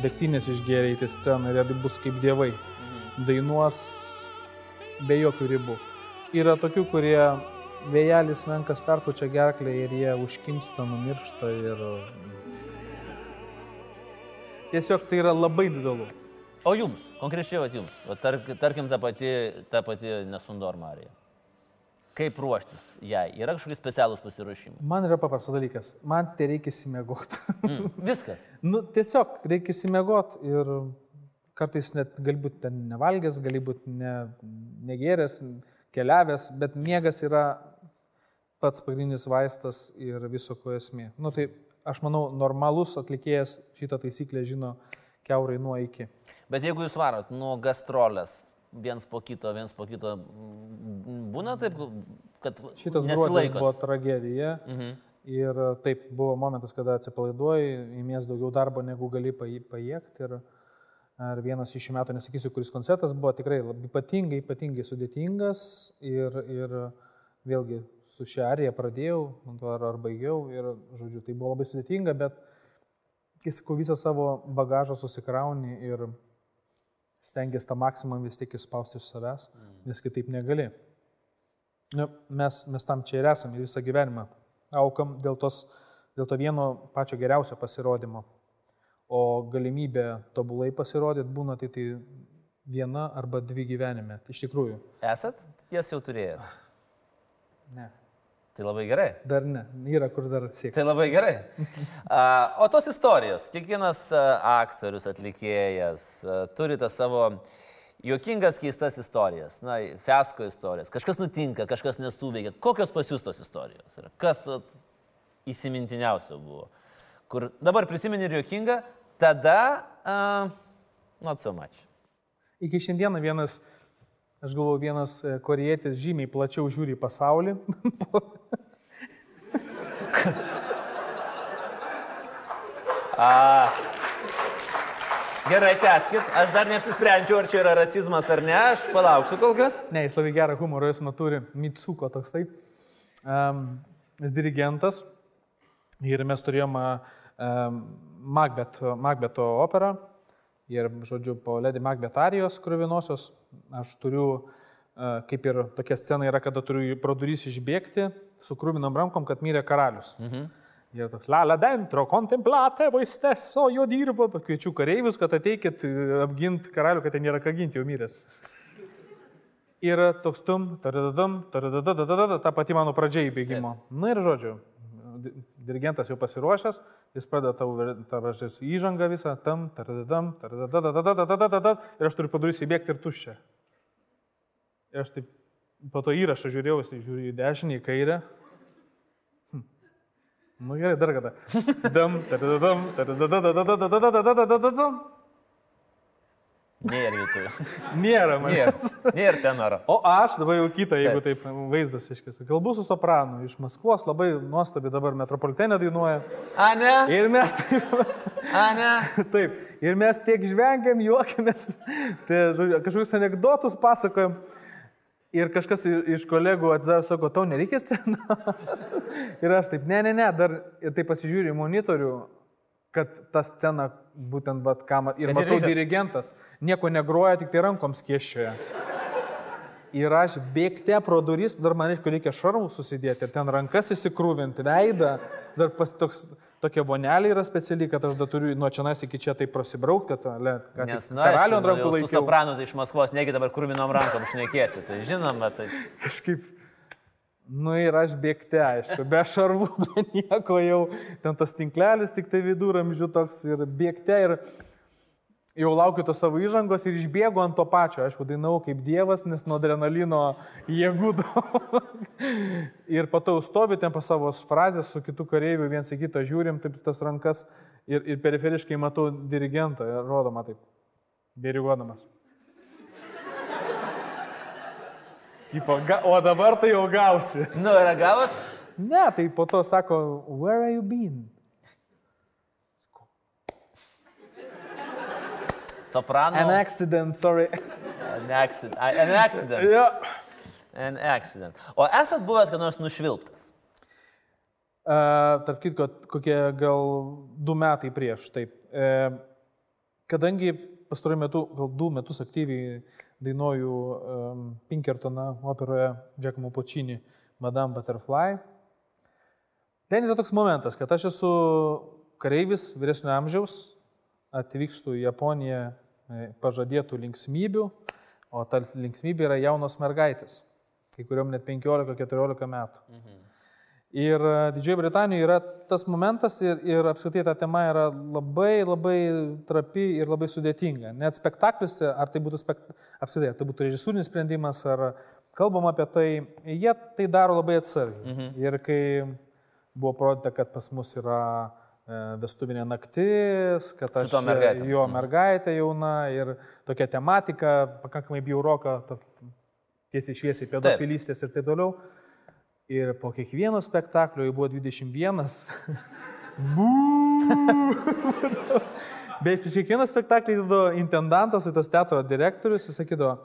degtinės išgėrė į sceną ir jie bus kaip dievai. Dainuos be jokių ribų. Yra tokių, kurie vėjelis menkas perpučia gerklę ir jie užkimsta, numiršta ir tiesiog tai yra labai didelis. O jums, konkrečiai vat jums, va, tark, tarkim, ta pati, ta pati nesundorma arija. Kaip ruoštis jai? Yra kažkokie specialūs pasiruošimai? Man yra paprastas dalykas. Man tai reikia įsimėgoti. Mm, viskas. [LAUGHS] nu, tiesiog reikia įsimėgoti ir kartais net galbūt ten nevalgęs, galbūt ne, negeręs, keliavęs, bet miegas yra pats pagrindinis vaistas ir viso ko esmė. Nu, tai aš manau, normalus atlikėjas šitą taisyklę žino keurai nuo iki. Bet jeigu jūs varot nuo gastrolės, viens po kito, viens po kito, būna taip, kad Šitas gruodis buvo tragedija. Mhm. Ir taip buvo momentas, kada atsipalaiduoji, įmės daugiau darbo, negu gali pajėgti. Ir, ir vienas iš šių metų, nesakysiu, kuris koncertas buvo tikrai ypatingai, ypatingai sudėtingas. Ir, ir vėlgi su šia arija pradėjau, ar, ar baigiau. Ir, žodžiu, tai buvo labai sudėtinga, bet, kai sakau, visą savo bagažą susikrauni ir stengiasi tą maksimum vis tiek išspausti iš savęs, mm. nes kitaip negali. Nu, mes, mes tam čia ir esame ir visą gyvenimą aukam dėl, tos, dėl to vieno pačio geriausio pasirodymo. O galimybė tobulai pasirodyti būna tai, tai viena arba dvi gyvenime. Iš tikrųjų. Esat ties jau turėjęs? Ne. Tai labai gerai. Dar ne, yra kur dar siekti. Tai labai gerai. [LAUGHS] O tos istorijos, kiekvienas aktorius, atlikėjas turi tą savo juokingas, keistas istorijas, na, fesko istorijas. Kažkas nutinka, kažkas nesuveikia. Kokios pasiūstos istorijos yra? Kas at, įsimintiniausio buvo? Kur dabar prisimeni ir juokinga, tada, uh, not so much. Iki šiandieną vienas Aš galvoju, vienas e, korietis žymiai plačiau žiūri į pasaulį. [LAUGHS] A, gerai, teskit. Aš dar neapsisprendžiau, ar čia yra rasizmas ar ne. Aš palauksiu kol kas. Ne, jis labai gerą humoro jausmą turi. Mitsuko toksai. Um, jis dirigentas. Ir mes turėjome um, Macbeto, Macbeto operą Ir, žodžiu, po Lady Macbeth arijos krovinosios aš turiu, e, kaip ir tokia scena yra, kada turiu pro durys išbėgti su krūvinom rankom, kad mirė karalius. Mhm. Ir toks, la la dentro, contemplate voi stesso, jo dirbo, kviečiu kareivius, kad ateikit e, apginti karalių, kad ten nėra ką ginti, jau miręs. Ir toks tum, taradadam, taradadadadada, ta pati mano pradžia įbėgimo. Na ir žodžiu, dirigentas jau pasiruošęs, jis pradeda tavo ta, įžangą visą, tam, taradadam, taradadadadadadadadadadadad, ir aš turiu padaryti įbėgti ir tuščią. Ir aš taip po to įrašą žiūrėjau, jis žiūri į dešinį, į kairę. Hm. Nu gerai, dar kada. Dam, taradadam, taradadadadadadadadadadadadadadadam. Nėra lietuvių. [LAUGHS] Nėra man. Nėra, nėra tenoro. O aš dabar jau kitą, jeigu taip, taip vaizdas iškėsiu. Kalbu su sopranu iš Maskvos, labai nuostabi dabar metropolitenė dainuoja. A ne? Ir mes taip. A ne? [LAUGHS] Taip. Ir mes tiek žvengiam, juokiamės. Tai, kažkokius anegdotus pasakojam. Ir kažkas iš kolegų atidar sako, tau nereikia sceną. [LAUGHS] ir aš taip, ne, ne, ne, dar ir taip pasižiūriu į monitorių kad ta scena būtent, vat, kam, ir kad matau reikia... dirigentas, nieko negroja, tik tai rankoms kieščioje. Ir aš bėgte pro duris, dar man reikia, reikia šarmų susidėti, ten rankas įsikrūvinti, veidą, dar pas toks, tokia vonelė yra speciali, kad aš dar turiu nuo čia iki čia tai prasibraukti, tą, le, kad Nes, nu, karalių ant rankų laikyti. Sopranus iš Maskvos, negi dabar krūvinom rankom šnekėsi, tai žinoma, tai. [LAUGHS] Kažkaip Nu ir aš bėgte, aišku, be šarvų, [LAUGHS] be nieko jau, ten tas tinklelis tik tai viduramžių toks ir bėgte ir jau laukiu to savo įžangos ir išbėgu ant to pačio, aišku, dainau kaip dievas, nes nuo adrenalino jėgų [LAUGHS] daug. ir patau stovi ten pas savo frazės su kitu kareiviu, viens į kitą žiūrim, taip tas rankas ir, ir periferiškai matau dirigentą, rodoma taip, diriguodamas. Tipo, ga, o dabar tai jau gausi. Nu, yra gavot? Ne, tai po to sako, where are you been? Soprano. An accident, sorry. An accident. An accident. yeah. An accident. O esat buvęs, kad nors nušvilptas? Uh, tarp kitko, kokie gal du metai prieš, taip. Uh, kadangi pastaruoju metu, gal du metus aktyviai dainuoju um, Pinkertoną operoje Giacomo Puccini Madame Butterfly. Ten yra toks momentas, kad aš esu kareivis vyresnio amžiaus, atvykstu į Japoniją e, pažadėtų linksmybių, o ta linksmybė yra jaunos mergaitės. kai kuriuom net 15-14 metų. Mhm. Ir e, Didžioji Britanija yra tas momentas ir, ir apskritai ta tema yra labai labai trapi ir labai sudėtinga. Net spektakliuose, ar tai būtų, spekt... apskritai, tai būtų režisūrinis sprendimas, ar kalbam apie tai, jie tai daro labai atsargiai. Mhm. Ir kai buvo parodyta, kad pas mus yra e, vestuvinė naktis, kad aš mergaitė. jo mhm. mergaitė jauna ir tokia tematika, pakankamai bjauroka, tiesiai šviesiai pedofilistės ir taip toliau. Ir po kiekvieno spektaklio jau buvo 21. Bū! Bet prieš kiekvieną spektaklį intendantas, tai tas teatro direktorius, jis sakydavo,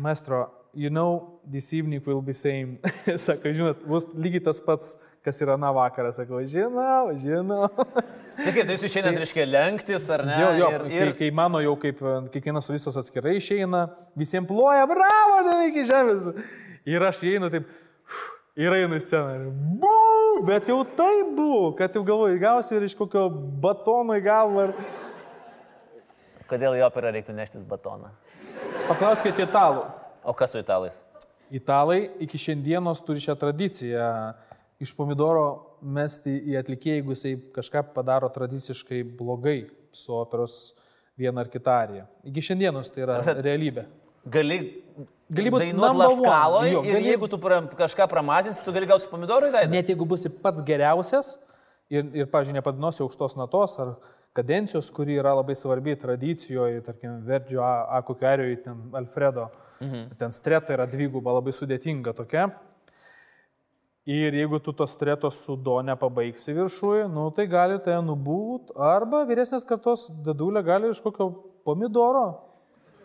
maestro, you know, this evening will be same. [LAUGHS] Sako, žinot, bus lygiai tas pats, kas yra na vakarą. Sako, žinau, žinau. Tai kaip, tai jūs išeinat, reiškia, lenktis, ar ne? Jo, jo, ir, ir... Kai, kai mano jau kaip kiekvienas solistas atskirai išeina, visiems ploja, bravo, tai iki žemės. Ir aš įeinu taip, ir einu į sceną. Bū, bet jau tai buvo, kad jau galvoju, gausiu ir iš kokio batono į galvą. Ir... Kodėl į operą reiktų neštis batoną? Paklauskite italų. O kas su italais? Italai iki šiandienos turi šią tradiciją iš pomidoro mesti į atlikėją, jeigu jisai kažką padaro tradiciškai blogai su operos viena ar kita arija. Iki šiandienos tai yra realybė. Gali, gali būti dainuoti laskaloje ir gali... jeigu tu pra, kažką pramazinsi, tu gali gauti pomidorų į veidą. Net jeigu būsi pats geriausias ir, ir pažiūrėjau, nepadinosi aukštos natos ar kadencijos, kuri yra labai svarbi tradicijoje, tarkim, Verdžio A, A kokio arijoje, ten Alfredo, mhm. ten streta yra dviguba, labai sudėtinga tokia. Ir jeigu tu tos stretos su do nepabaigsi viršuje, nu, tai gali tai nubūt, arba vyresnės kartos dedulė gali iš kokio pomidoro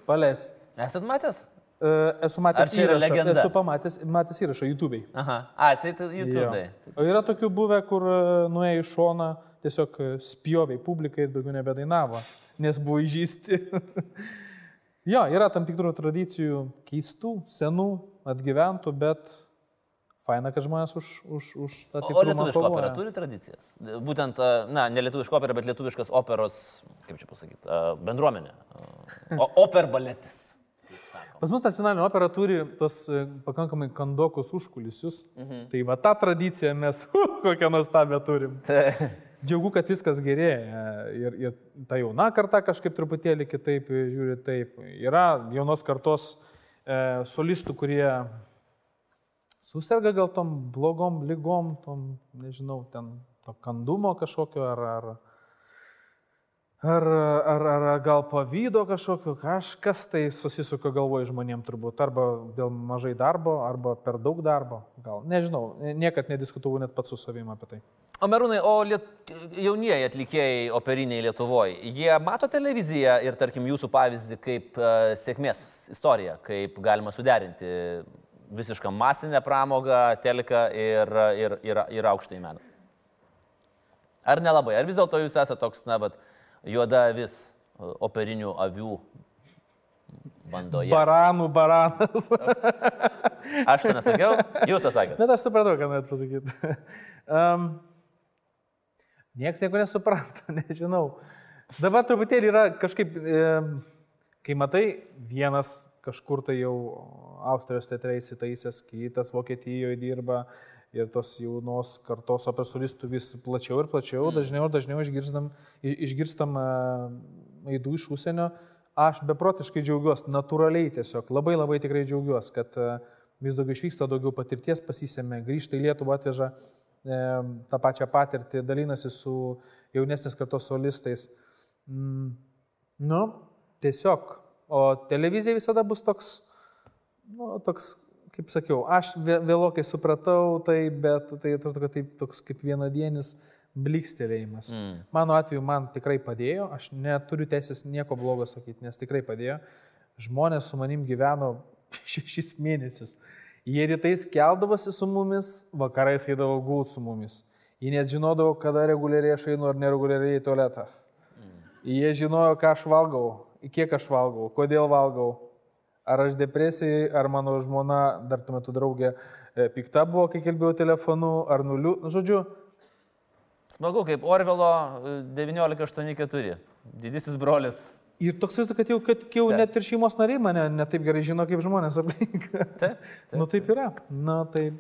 paleisti. Esat matęs? E, esu matęs įrašą. Esu pamatęs, matęs įrašą YouTube'ai. Aha, a, tai, tai YouTube'ai. O yra tokių buvę, kur e, nuėjo į šoną tiesiog spjoviai publikai ir daugiau nebedainavo, nes buvo įžįsti. [LAUGHS] jo, yra tam tikrų tradicijų keistų, senų, atgyventų, bet faina, kad žmonės už, už, už tą tikrą. O lietuviška opera turi tradicijas? Būtent, na, ne lietuviška opera, bet lietuviškas operos, kaip čia pasakyti, bendruomenė. O oper baletis. Pas mus nacionalinė opera turi tos e, pakankamai kandokus užkulisius. Mhm. Tai va tą tradiciją mes, [LAUGHS] kokią nuostabią turim. [LAUGHS] Džiaugu, kad viskas gerėja. Ir, ir ta jauna karta kažkaip truputėlį kitaip žiūri taip. Yra jaunos kartos e, solistų, kurie susirga gal tom blogom lygom, tom, nežinau, ten to kandumo kažkokio ar, ar, Ar, ar, ar gal pavydo kažkokio, kažkas tai susisuka galvoje žmonėm turbūt, arba dėl mažai darbo, arba per daug darbo, gal, nežinau, niekad nediskutavau net pats su savimi apie tai. O merūnai, o liet, jaunieji atlikėjai operiniai Lietuvoje, jie mato televiziją ir, tarkim, jūsų pavyzdį kaip uh, sėkmės istoriją, kaip galima suderinti visišką masinę pramogą, teleką ir, ir, ir, ir aukštąjį meną. Ar nelabai, ar vis dėlto jūs esate toks, na, bet juoda avis operinių avių bandoje. Baranų baranas. [LAUGHS] aš to nesakiau, jūs tą sakėte. Bet aš supratau, ką norėt pasakyti. Um, Niekas nieko nesupranta, [LAUGHS] nežinau. Dabar truputėlį yra kažkaip, e, kai matai, vienas kažkur tai jau Austrijos teatre įsitaisęs, kitas Vokietijoje dirba, ir tos jaunos kartos operos solistų vis plačiau ir plačiau, mm. dažniau ir dažniau išgirstam, išgirstam aidų iš užsienio. Aš beprotiškai džiaugiuosi, natūraliai tiesiog, labai labai tikrai džiaugiuosi, kad vis daugiau išvyksta, daugiau patirties pasisėmė, grįžta į Lietuvą, atveža e, tą pačią patirtį, dalinasi su jaunesnės kartos solistais. Mm, nu, tiesiog, o televizija visada bus toks, nu, toks kaip sakiau, aš vėlokai supratau tai, bet tai atrodo, kad tai toks kaip vienadienis blikstelėjimas. Mm. Mano atveju man tikrai padėjo, aš neturiu teisės nieko blogo sakyti, nes tikrai padėjo. Žmonės su manim gyveno [LAUGHS] šešis mėnesius. Jie rytais keldavosi su mumis, vakarais eidavo gult su mumis. Jie net žinodavo, kada reguliariai aš einu ar nereguliariai į tualetą. Mm. Jie žinojo, ką aš valgau, kiek aš valgau, kodėl valgau ar aš depresijai, ar mano žmona, dar tuo metu draugė, e, pikta buvo, kai kalbėjau telefonu, ar nuliu, nu, žodžiu. Smagu, kaip Orvelo 1984, e, didysis brolis Ir toks vis, kad jau, kad jau Taip. net ir šeimos nariai mane netaip gerai žino, kaip žmonės aplink. Taip. taip. Nu taip yra. Na taip.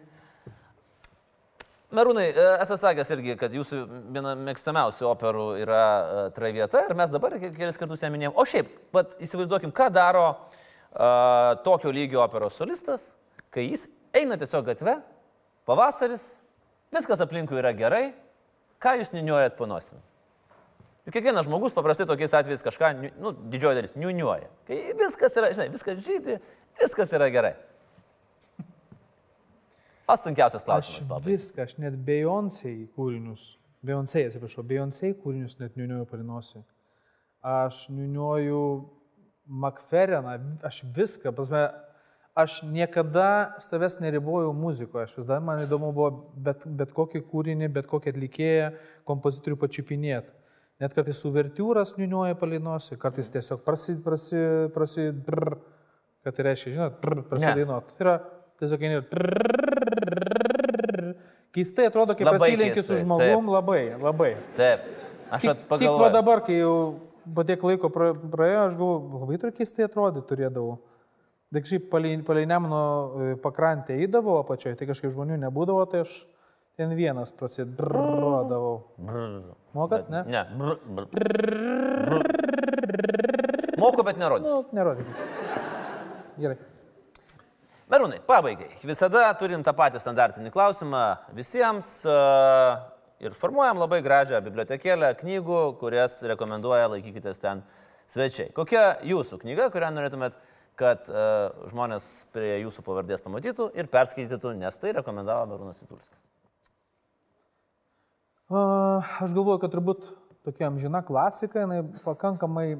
Merūnai, e, esu sakęs irgi, kad jūsų viena mėgstamiausių operų yra uh, Traviata ir mes dabar ke- kelis kartus ją minėjom. O šiaip, pat įsivaizduokim, ką daro uh, tokio lygio operos solistas, kai jis eina tiesiog gatve, pavasaris, viskas aplinkui yra gerai, ką jūs niuniuojat panosim. Juk kiekvienas žmogus paprastai tokiais atvejais kažką, nu, didžioji dalis, niuniuoja. Kai viskas yra, žinai, viskas žydė, viskas yra gerai. O sunkiausias Aš klausimas, papai. viską, aš net Beyoncé kūrinius, Beyoncé, atsiprašau, Beyoncé kūrinius net niuniuoju palinosi. Aš niuniuoju Makfereną, aš viską, pasme, aš niekada savęs neribojau muzikoje, aš vis dar man įdomu buvo bet, bet kokį kūrinį, bet kokį atlikėją, kompozitorių pačiupinėti. Net kartais uvertiūras niuniuoja palinosi, kartais tiesiog prasi, prasi, prasi, brr, kad tai reiškia, žinot, brr, prasidainuot. Tai yra tiesiog eini ir Keistai atrodo, kai Labai prasilenki su žmogum, labai, labai. Taip. Aš Tik, vat tik va pagalvoju. dabar, kai jau po tiek laiko pra- praėjo, aš galvoju, labai tur keistai atrodė turėdavau. Bet kažkaip palei, palei Nemuno pakrantę įdavau apačioje, tai kažkaip žmonių nebūdavo, tai aš ten vienas prasidrodavau. Mokat, ne? Ne. Moku, bet nerodysiu. Nu, nerodykit. Gerai. Merūnai, pabaigai. Visada turim tą patį standartinį klausimą visiems e, ir formuojam labai gražią bibliotekėlę knygų, kurias rekomenduoja laikykitės ten svečiai. Kokia jūsų knyga, kurią norėtumėt, kad e, žmonės prie jūsų pavardės pamatytų ir perskaitytų, nes tai rekomendavo Merūnas Vitulskis. Aš galvoju, kad turbūt tokia amžina klasika, jinai pakankamai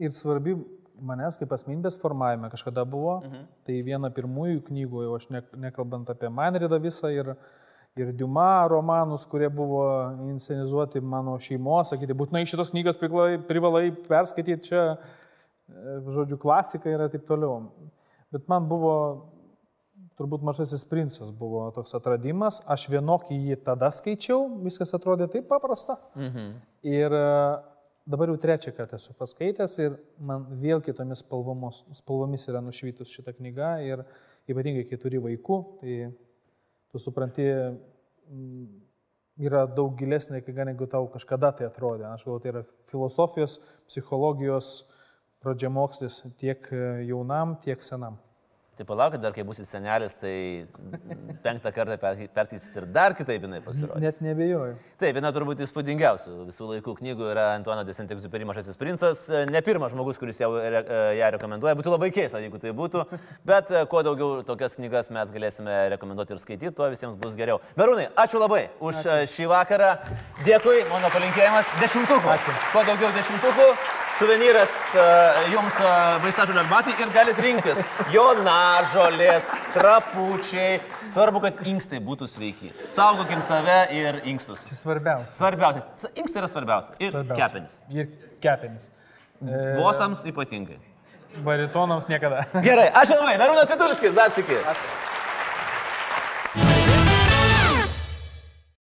ir svarbi manęs kaip asmenybės formavime kažkada buvo. Mhm. Tai viena pirmųjų knygų, jau aš ne, nekalbant apie Manridą visą ir, ir Diuma romanus, kurie buvo inscenizuoti mano šeimos, sakyti, būtinai šitos knygos priklai, privalai perskaityti čia, e, žodžiu, klasika ir taip toliau. Bet man buvo turbūt mažasis princas buvo toks atradimas. Aš vienokį jį tada skaičiau, viskas atrodė taip paprasta. Mhm. Ir e, dabar jau trečią kartą esu paskaitęs ir man vėl kitomis spalvomos, spalvomis yra nušvitus šitą knygą ir ypatingai, kai turi vaikų, tai tu supranti, mm, yra daug gilesnė knyga, negu tau kažkada tai atrodė. Aš galvoju, tai yra filosofijos, psichologijos pradžiamokslis tiek e, jaunam, tiek senam. Tai palaukit, dar kai būsit senelis, tai penktą kartą perskaitysit ir dar kitaip jinai pasirodys. Net nebejoju. Taip, viena turbūt įspūdingiausių visų laikų knygų yra Antuano de Saint-Exupéry Mažasis princas. Ne pirmas žmogus, kuris jau re, ją rekomenduoja. Būtų labai keista, jeigu tai būtų. Bet e, kuo daugiau tokias knygas mes galėsime rekomenduoti ir skaityti, tuo visiems bus geriau. Merūnai, ačiū labai už ačiū. šį vakarą. Dėkui, mano palinkėjimas. Dešimtukų. Ačiū. Kuo daugiau dešimtukų. Suvenyras uh, jums uh, vaistažolio arbatai ir galite rinktis. Jonažolės, trapučiai. Svarbu, kad inkstai būtų sveiki. Saugokim save ir inkstus. Tai svarbiausia. Svarbiausia. Inkstai yra svarbiausia. Ir Svarbiausia. kepenis. Ir kepenis. Bosams ypatingai. Baritonams niekada. Gerai, aš žinau, Merūnas Vitulskis, dar sėki. Ačiū.